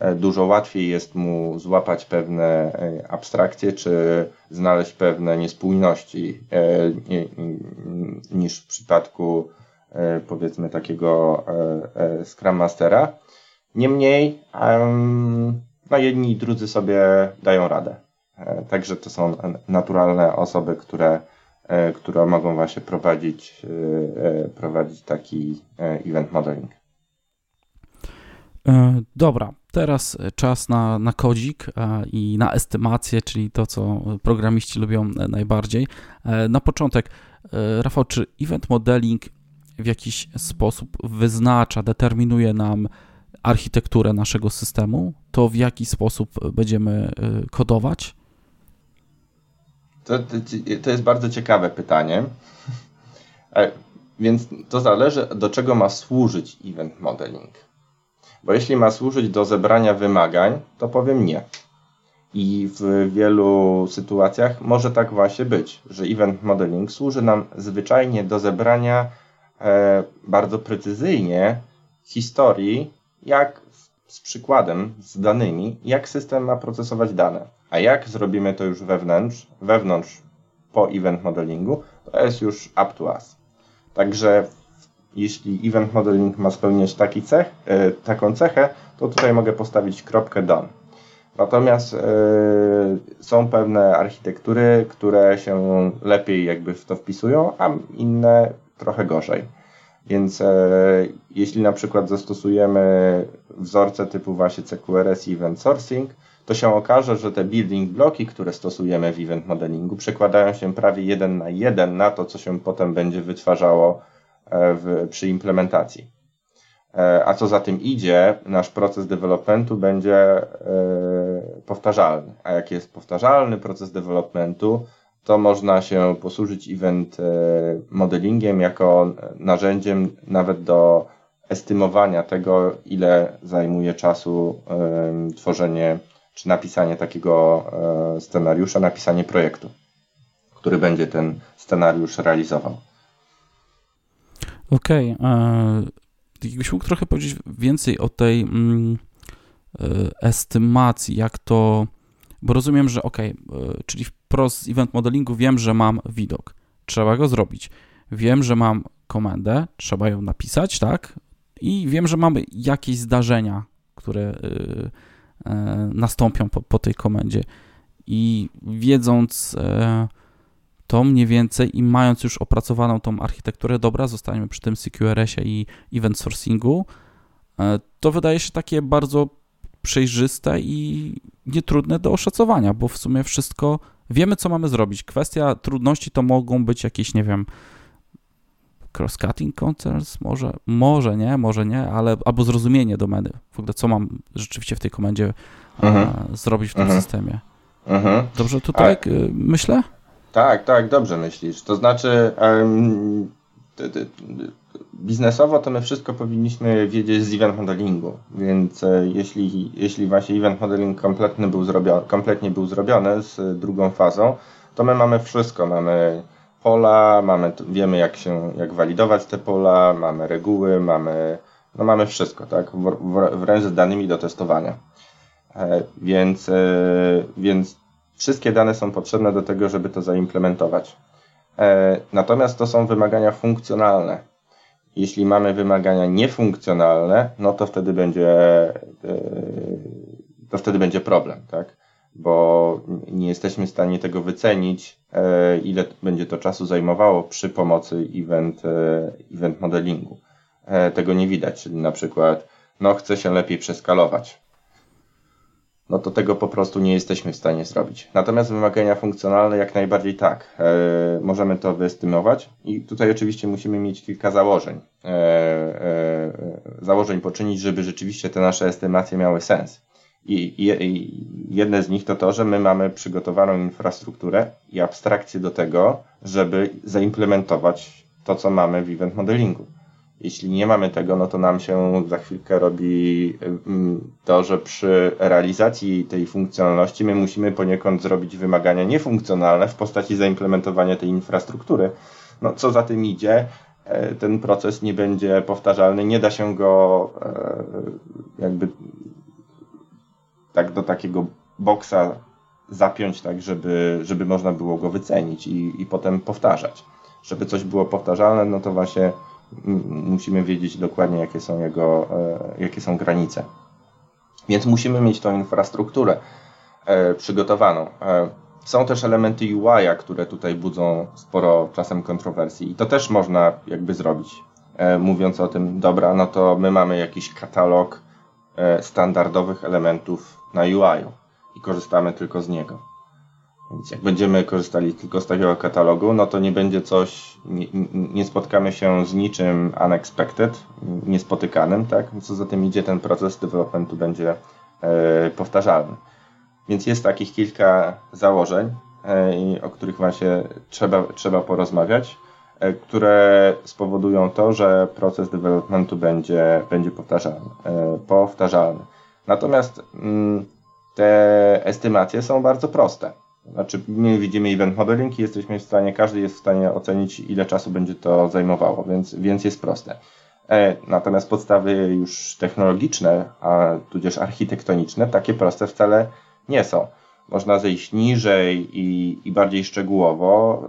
E, dużo łatwiej jest mu złapać pewne e, abstrakcje, czy znaleźć pewne niespójności e, niż w przypadku powiedzmy takiego Scrum Mastera. Niemniej no jedni i drudzy sobie dają radę. Także to są naturalne osoby, które, które mogą właśnie prowadzić, prowadzić taki event modeling. Dobra, Teraz czas na, na kodzik e, i na estymację, czyli to, co programiści lubią e, najbardziej. E, na początek, Rafał, czy event modeling w jakiś sposób wyznacza, determinuje nam architekturę naszego systemu? To w jaki sposób będziemy kodować? To, to, jest bardzo ciekawe pytanie. Więc to zależy, do czego ma służyć event modeling. Bo jeśli ma służyć do zebrania wymagań, to powiem nie. I w wielu sytuacjach może tak właśnie być, że event modeling służy nam zwyczajnie do zebrania e, bardzo precyzyjnie historii, jak z przykładem, z danymi, jak system ma procesować dane. A jak zrobimy to już wewnątrz, wewnątrz po event modelingu, to jest już up to us. Także jeśli event modeling ma spełniać taki cech, e, taką cechę, to tutaj mogę postawić kropkę done. Natomiast e, są pewne architektury, które się lepiej jakby w to wpisują, a inne trochę gorzej. Więc e, jeśli na przykład zastosujemy wzorce typu właśnie CQRS i Event Sourcing, to się okaże, że te building bloki, które stosujemy w event modelingu, przekładają się prawie jeden na jeden na to, co się potem będzie wytwarzało E, w, przy implementacji. E, a co za tym idzie, nasz proces developmentu będzie e, powtarzalny. A jak jest powtarzalny proces developmentu, to można się posłużyć event modelingiem jako narzędziem nawet do estymowania tego, ile zajmuje czasu tworzenie czy napisanie takiego scenariusza, napisanie projektu, który będzie ten scenariusz realizował. Okej. Okay. E, jakbyś mógł trochę powiedzieć więcej o tej mm, e, estymacji, jak to. Bo rozumiem, że ok, e, czyli wprost z event modelingu wiem, że mam widok. Trzeba go zrobić. Wiem, że mam komendę, trzeba ją napisać, tak? I wiem, że mamy jakieś zdarzenia, które nastąpią po, po tej komendzie. I wiedząc to mniej więcej i mając już opracowaną tą architekturę, dobra, zostaniemy przy tym CQRS-ie i event sourcingu, e, to wydaje się takie bardzo przejrzyste i nietrudne do oszacowania, bo w sumie wszystko wiemy, co mamy zrobić. Kwestia trudności to mogą być jakieś, nie wiem, cross-cutting concerns, może, może nie, może nie, ale albo zrozumienie domeny, w ogóle co mam rzeczywiście w tej komendzie -huh. Mhm. zrobić w tym mhm. systemie. Mhm. Dobrze tutaj A... myślę? Tak, tak, dobrze myślisz. To znaczy, um, biznesowo to my wszystko powinniśmy wiedzieć z event modelingu, więc e, jeśli, jeśli właśnie event modeling kompletny był zrobiony, kompletnie był zrobiony z drugą fazą, to my mamy wszystko. Mamy pola, mamy, wiemy jak się, jak walidować te pola, mamy reguły, mamy, no mamy wszystko, tak, w, w, wręcz z danymi do testowania. E, więc, e, więc Wszystkie dane są potrzebne do tego, żeby to zaimplementować. E, natomiast to są wymagania funkcjonalne. Jeśli mamy wymagania niefunkcjonalne, no to wtedy będzie, e, to wtedy będzie problem, tak? Bo nie jesteśmy w stanie tego wycenić ile będzie to czasu zajmowało przy pomocy event, event modelingu. Tego nie widać, czyli na przykład no chce się lepiej przeskalować no to tego po prostu nie jesteśmy w stanie zrobić. Natomiast wymagania funkcjonalne jak najbardziej tak. E, możemy to wyestymować i tutaj oczywiście musimy mieć kilka założeń. E, e, założeń poczynić, żeby rzeczywiście te nasze estymacje miały sens. I, i, jedne z nich to to, że my mamy przygotowaną infrastrukturę i abstrakcję do tego, żeby zaimplementować to, co mamy w event modelingu. Jeśli nie mamy tego, no to nam się za chwilkę robi mm, to, że przy realizacji tej funkcjonalności my musimy poniekąd zrobić wymagania niefunkcjonalne w postaci zaimplementowania tej infrastruktury. No co za tym idzie, e, ten proces nie będzie powtarzalny, nie da się go e, jakby tak do takiego boksa zapiąć tak, żeby, żeby można było go wycenić i, i potem powtarzać. Żeby coś było powtarzalne, no to właśnie musimy wiedzieć dokładnie, jakie są jego, e, jakie są granice. Więc musimy mieć tą infrastrukturę e, przygotowaną. E, są też elementy UI, które tutaj budzą sporo czasem kontrowersji i to też można jakby zrobić. Mówiąc o tym, dobra, no to my mamy jakiś katalog standardowych elementów na UI i korzystamy tylko z niego. Więc jak będziemy korzystali tylko z takiego katalogu, no to nie będzie coś, nie, nie spotkamy się z niczym unexpected, niespotykanym, tak? Co za tym idzie, ten proces developmentu będzie e, powtarzalny. Więc jest takich kilka założeń, e, o których właśnie trzeba, trzeba porozmawiać, e, które spowodują to, że proces developmentu będzie, będzie powtarzalny. E, powtarzalny. Natomiast mm, te estymacje są bardzo proste. Znaczy, my widzimy event modeling i jesteśmy w stanie, każdy jest w stanie ocenić, ile czasu będzie to zajmowało, więc, więc jest proste. E, natomiast podstawy już technologiczne, a tudzież architektoniczne, takie proste wcale nie są. Można zejść niżej i, i bardziej szczegółowo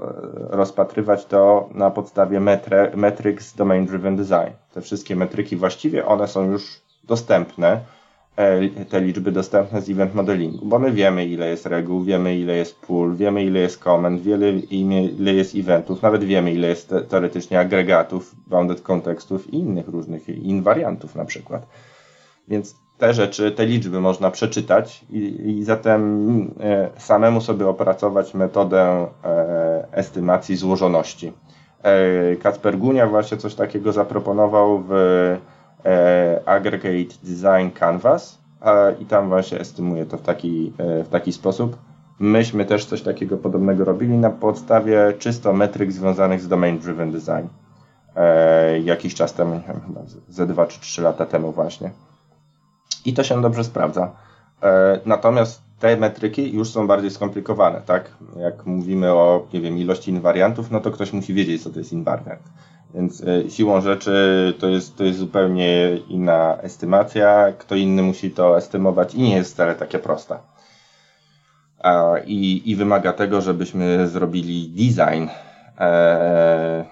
e, rozpatrywać to na podstawie metre, metrics Domain Driven Design. Te wszystkie metryki właściwie one są już dostępne te liczby dostępne z event modelingu, bo my wiemy ile jest reguł, wiemy ile jest pól, wiemy ile jest komend, wiele, ile jest eventów, nawet wiemy ile jest teoretycznie agregatów, bounded kontekstów i innych różnych invariantów na przykład. Więc te rzeczy, te liczby można przeczytać i, i zatem e, samemu sobie opracować metodę e, estymacji złożoności. E, Kacper Gunia właśnie coś takiego zaproponował w E, aggregate Design Canvas i tam właśnie estymuje to w taki, e, w taki sposób. Myśmy też coś takiego podobnego robili na podstawie czysto metryk związanych z Domain Driven Design. E, jakiś czas temu, chyba ze 2 czy 3 lata temu właśnie. I to się dobrze sprawdza. Natomiast te metryki już są bardziej skomplikowane, tak? Jak mówimy o, nie wiem, ilości invariantów, no to ktoś musi wiedzieć, co to jest invariant. Więc e, siłą rzeczy to jest, to jest zupełnie inna estymacja. Kto inny musi to estymować i nie jest wcale takie proste. I, i wymaga tego, żebyśmy zrobili design, e,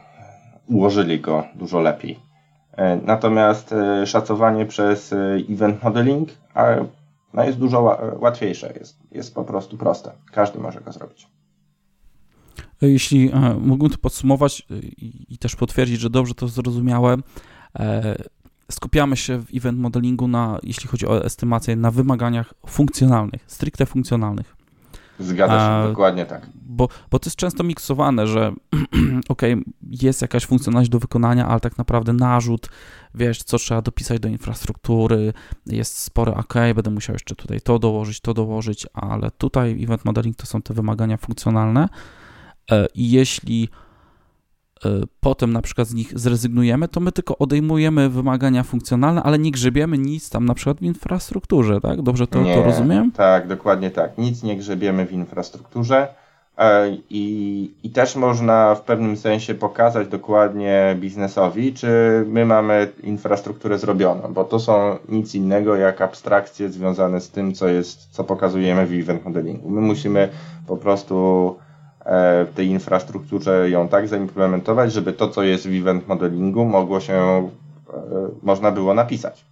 ułożyli go dużo lepiej. E, natomiast e, szacowanie przez e, event modeling a, no jest dużo łatwiejsze, jest, jest po prostu proste. Każdy może go zrobić. Jeśli e, mógłbym to podsumować e, i też potwierdzić, że dobrze to zrozumiałem, e, skupiamy się w event modelingu na, jeśli chodzi o estymację, na wymaganiach funkcjonalnych, stricte funkcjonalnych. Zgadza się, A, dokładnie tak. Bo, bo to jest często miksowane, że ok, jest jakaś funkcjonalność do wykonania, ale tak naprawdę narzut, wiesz, co trzeba dopisać do infrastruktury, jest spory ok, będę musiał jeszcze tutaj to dołożyć, to dołożyć, ale tutaj event modeling to są te wymagania funkcjonalne, i jeśli e, potem na przykład z nich zrezygnujemy, to my tylko odejmujemy wymagania funkcjonalne, ale nie grzebiemy nic tam na przykład w infrastrukturze, tak? Dobrze to, nie, to rozumiem? Tak, dokładnie tak. Nic nie grzebiemy w infrastrukturze e, i, i też można w pewnym sensie pokazać dokładnie biznesowi, czy my mamy infrastrukturę zrobioną, bo to są nic innego jak abstrakcje związane z tym, co jest, co pokazujemy w event modelingu. My musimy po prostu E, w tej infrastrukturze ją tak zaimplementować, żeby to, co jest w event modelingu, mogło się, e, można było napisać.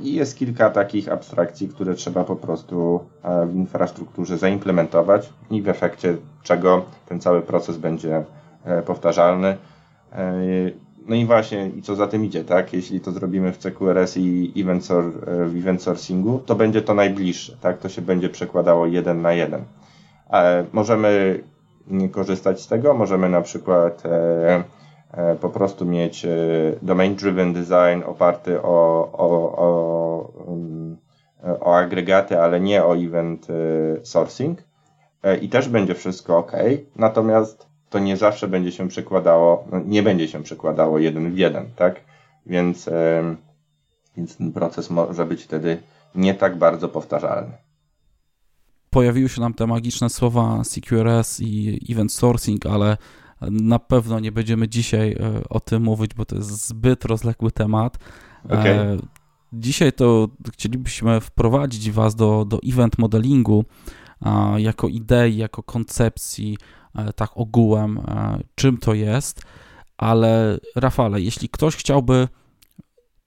I jest kilka takich abstrakcji, które trzeba po prostu w infrastrukturze zaimplementować i w efekcie czego ten cały proces będzie powtarzalny. No i właśnie, i co za tym idzie, tak? Jeśli to zrobimy w CQRS i event w event sourcingu, to będzie to najbliższe, tak? To się będzie przekładało jeden na jeden. Możemy korzystać z tego, możemy na przykład e, e, po prostu mieć e, domain-driven design oparty o, o, o, um, o agregaty, ale nie o event sourcing. I też będzie wszystko ok. Natomiast to nie zawsze będzie się przekładało, no nie będzie się przekładało jeden w jeden, tak? Więc, więc ten proces może być wtedy nie tak bardzo powtarzalny. Pojawiły się nam te magiczne słowa CQRS i event sourcing, ale na pewno nie będziemy dzisiaj e, o tym mówić, bo to jest zbyt rozległy temat. Okay. Dzisiaj to chcielibyśmy wprowadzić Was do, do event modelingu jako idei, jako koncepcji, E, tak ogółem, e, czym to jest, ale Rafale, jeśli ktoś chciałby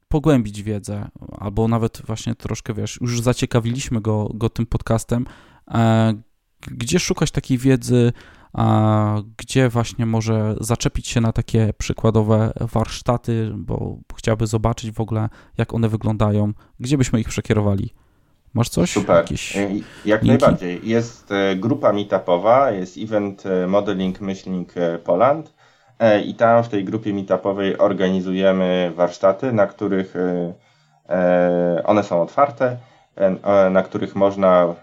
pogłębić wiedzę, albo nawet właśnie troszkę, wiesz, już zaciekawiliśmy go, go tym podcastem, e, gdzie szukać takiej wiedzy, gdzie właśnie może zaczepić się na takie przykładowe warsztaty, bo chciałby zobaczyć w ogóle, jak one wyglądają, gdzie byśmy ich przekierowali? Masz coś? Super. Jakieś e, Jak linki? najbardziej. Jest e, grupa meetupowa, jest event e, modeling myślnik Poland i tam w tej grupie meetupowej organizujemy warsztaty, na których one są otwarte, na których można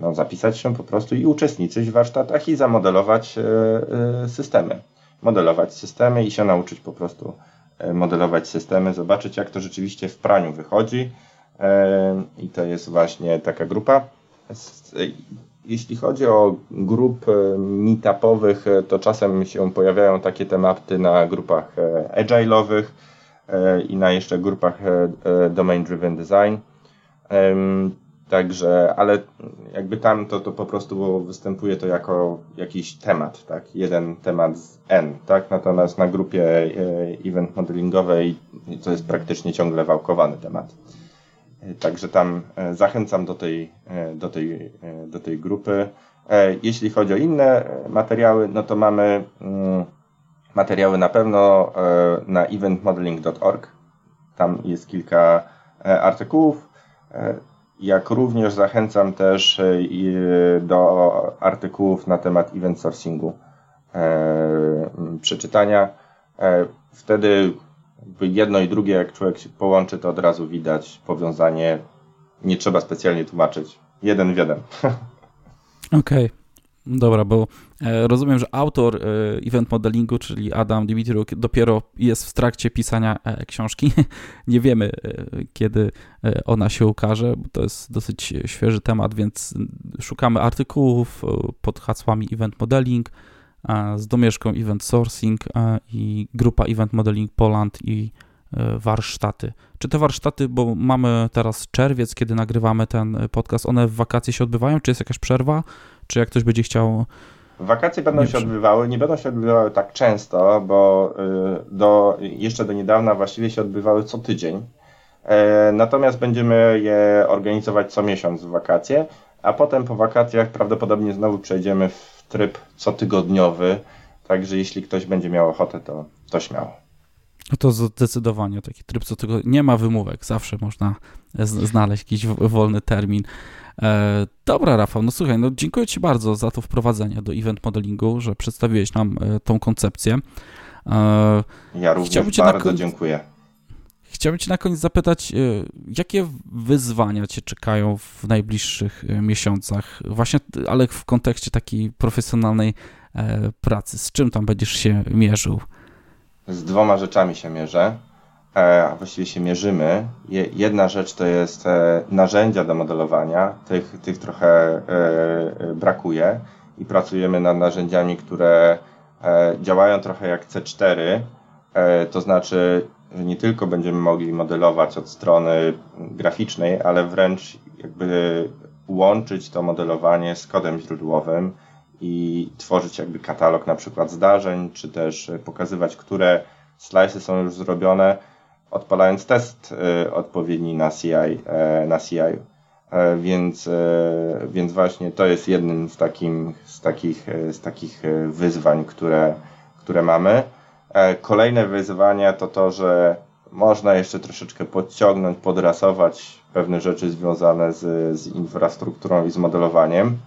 no, zapisać się po prostu i uczestniczyć w warsztatach i zamodelować systemy. Modelować systemy i się nauczyć po prostu modelować systemy, zobaczyć jak to rzeczywiście w praniu wychodzi i to jest właśnie taka grupa. Jeśli chodzi o grup e, meetupowych, e, to czasem się pojawiają takie tematy na grupach e, agile'owych i na jeszcze grupach domain driven design. Także, ale jakby tam to, to po prostu występuje to jako jakiś temat, tak? Jeden temat z N, tak? Natomiast na grupie event modelingowej to jest praktycznie ciągle wałkowany temat. Także tam e, zachęcam do tej, e, do tej, e, do tej grupy. Jeśli chodzi o inne materiały, no to mamy mm, materiały na pewno na eventmodeling.org. Tam jest kilka artykułów. Jak również zachęcam też do artykułów na temat event sourcingu przeczytania. Wtedy jedno i drugie, jak człowiek się połączy, to od razu widać powiązanie. Nie trzeba specjalnie tłumaczyć. Jeden w jeden. Okej. Okay. Dobra, bo e, rozumiem, że autor e, event modelingu, czyli Adam Dimitriuk, dopiero jest w trakcie pisania e, książki. Nie wiemy, kiedy ona się ukaże, bo to jest dosyć świeży temat, więc szukamy artykułów pod hasłami event modeling, z domieszką Event Sourcing i grupa Event Modeling Poland i warsztaty. Czy te warsztaty, bo mamy teraz czerwiec, kiedy nagrywamy ten podcast, one w wakacje się odbywają? Czy jest jakaś przerwa? Czy jak ktoś będzie chciał. Wakacje będą się odbywały, nie będą się odbywały tak często, bo y, do, jeszcze do niedawna właściwie się odbywały co tydzień. E, natomiast będziemy je organizować co miesiąc w wakacje, a potem po wakacjach prawdopodobnie znowu przejdziemy w tryb cotygodniowy, także jeśli ktoś będzie miał ochotę, to, to śmiało. No to zdecydowanie taki tryb cotygodniowy. Nie ma wymówek, zawsze można znaleźć jakiś wolny termin. E, dobra, Rafał, no słuchaj, no dziękuję Ci bardzo za to wprowadzenie do event modelingu, że przedstawiłeś nam e, tą koncepcję. E, ja również bardzo dziękuję. Chciałbym Cię na koniec zapytać, jakie wyzwania Cię czekają w najbliższych miesiącach, właśnie, ale w kontekście takiej profesjonalnej pracy? Z czym tam będziesz się mierzył? Z dwoma rzeczami się mierzę, a właściwie się mierzymy. Jedna rzecz to jest narzędzia do modelowania, tych, tych trochę brakuje i pracujemy nad narzędziami, które działają trochę jak C4, to znaczy że nie tylko będziemy mogli modelować od strony graficznej, ale wręcz jakby łączyć to modelowanie z kodem źródłowym i tworzyć jakby katalog na przykład zdarzeń, czy też pokazywać, które slice'y są już zrobione odpalając test odpowiedni na CI, na CI. Więc, więc właśnie to jest jednym z, takim, z, takich, z takich wyzwań, które, które mamy. Kolejne wyzwania to to, że można jeszcze troszeczkę podciągnąć, podrasować pewne rzeczy związane z, z infrastrukturą i z modelowaniem.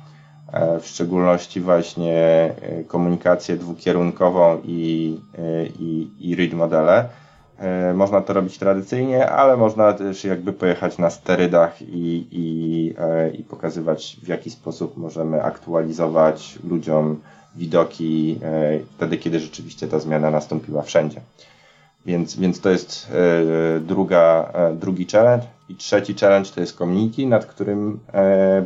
E, w szczególności właśnie e, komunikację dwukierunkową i, e, i, i read modele. Można to robić tradycyjnie, ale można też jakby pojechać na sterydach i, i, i pokazywać w jaki sposób możemy aktualizować ludziom widoki wtedy, kiedy rzeczywiście ta zmiana nastąpiła wszędzie. Więc, więc to jest druga, drugi challenge. I trzeci challenge to jest community, nad którym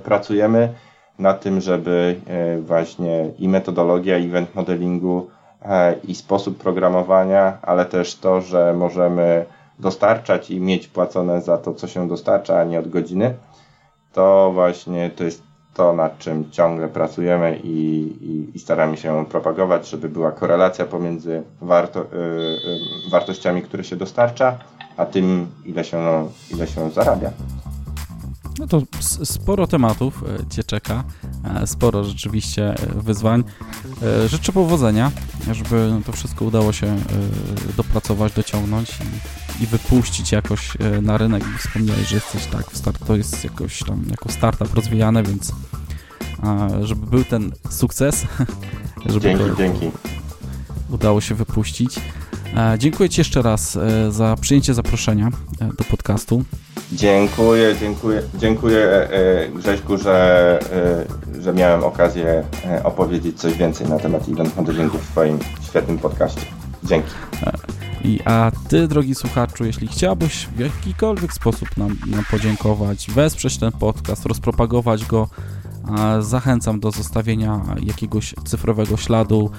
pracujemy na tym, żeby e, właśnie i metodologia event modelingu e, i sposób programowania, ale też to, że możemy dostarczać i mieć płacone za to, co się dostarcza, a nie od godziny, to właśnie to jest to, nad czym ciągle pracujemy i, i, i staramy się propagować, żeby była korelacja pomiędzy warto, y, wartościami, które się dostarcza, a tym, ile się, ile się zarabia. No to sporo tematów e, Cię czeka, e, sporo rzeczywiście e, wyzwań. Życzę powodzenia, żeby to wszystko udało się dopracować, dociągnąć i, i wypuścić jakoś na rynek. Wspomniałeś, że jesteś tak, start, to jest jakoś tam jako startup rozwijane, więc żeby był ten sukces, żeby dzięki, to dzięki. udało się wypuścić. Dziękuję Ci jeszcze raz za przyjęcie zaproszenia do podcastu. Dziękuję, dziękuję, dziękuję e, e, Grześku, że, e, że miałem okazję opowiedzieć coś więcej na temat event modelingu w Twoim świetnym podcaście. Dzięki. I, a Ty, drogi słuchaczu, jeśli chciałbyś w jakikolwiek sposób nam, nam podziękować, wesprzeć ten podcast, rozpropagować go, zachęcam do zostawienia jakiegoś cyfrowego śladu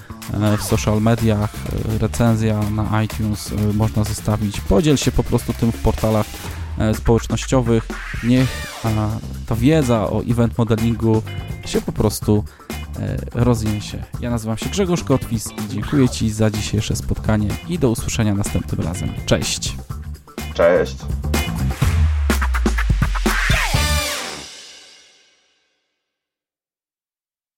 w social mediach, recenzja na iTunes można zostawić. Podziel się po prostu tym w portalach E, społecznościowych. Niech ta wiedza o event modelingu się po prostu e, rozniesie. Ja nazywam się Grzegorz Kotwis i dziękuję Ci za dzisiejsze spotkanie i do usłyszenia następnym razem. Cześć! Cześć!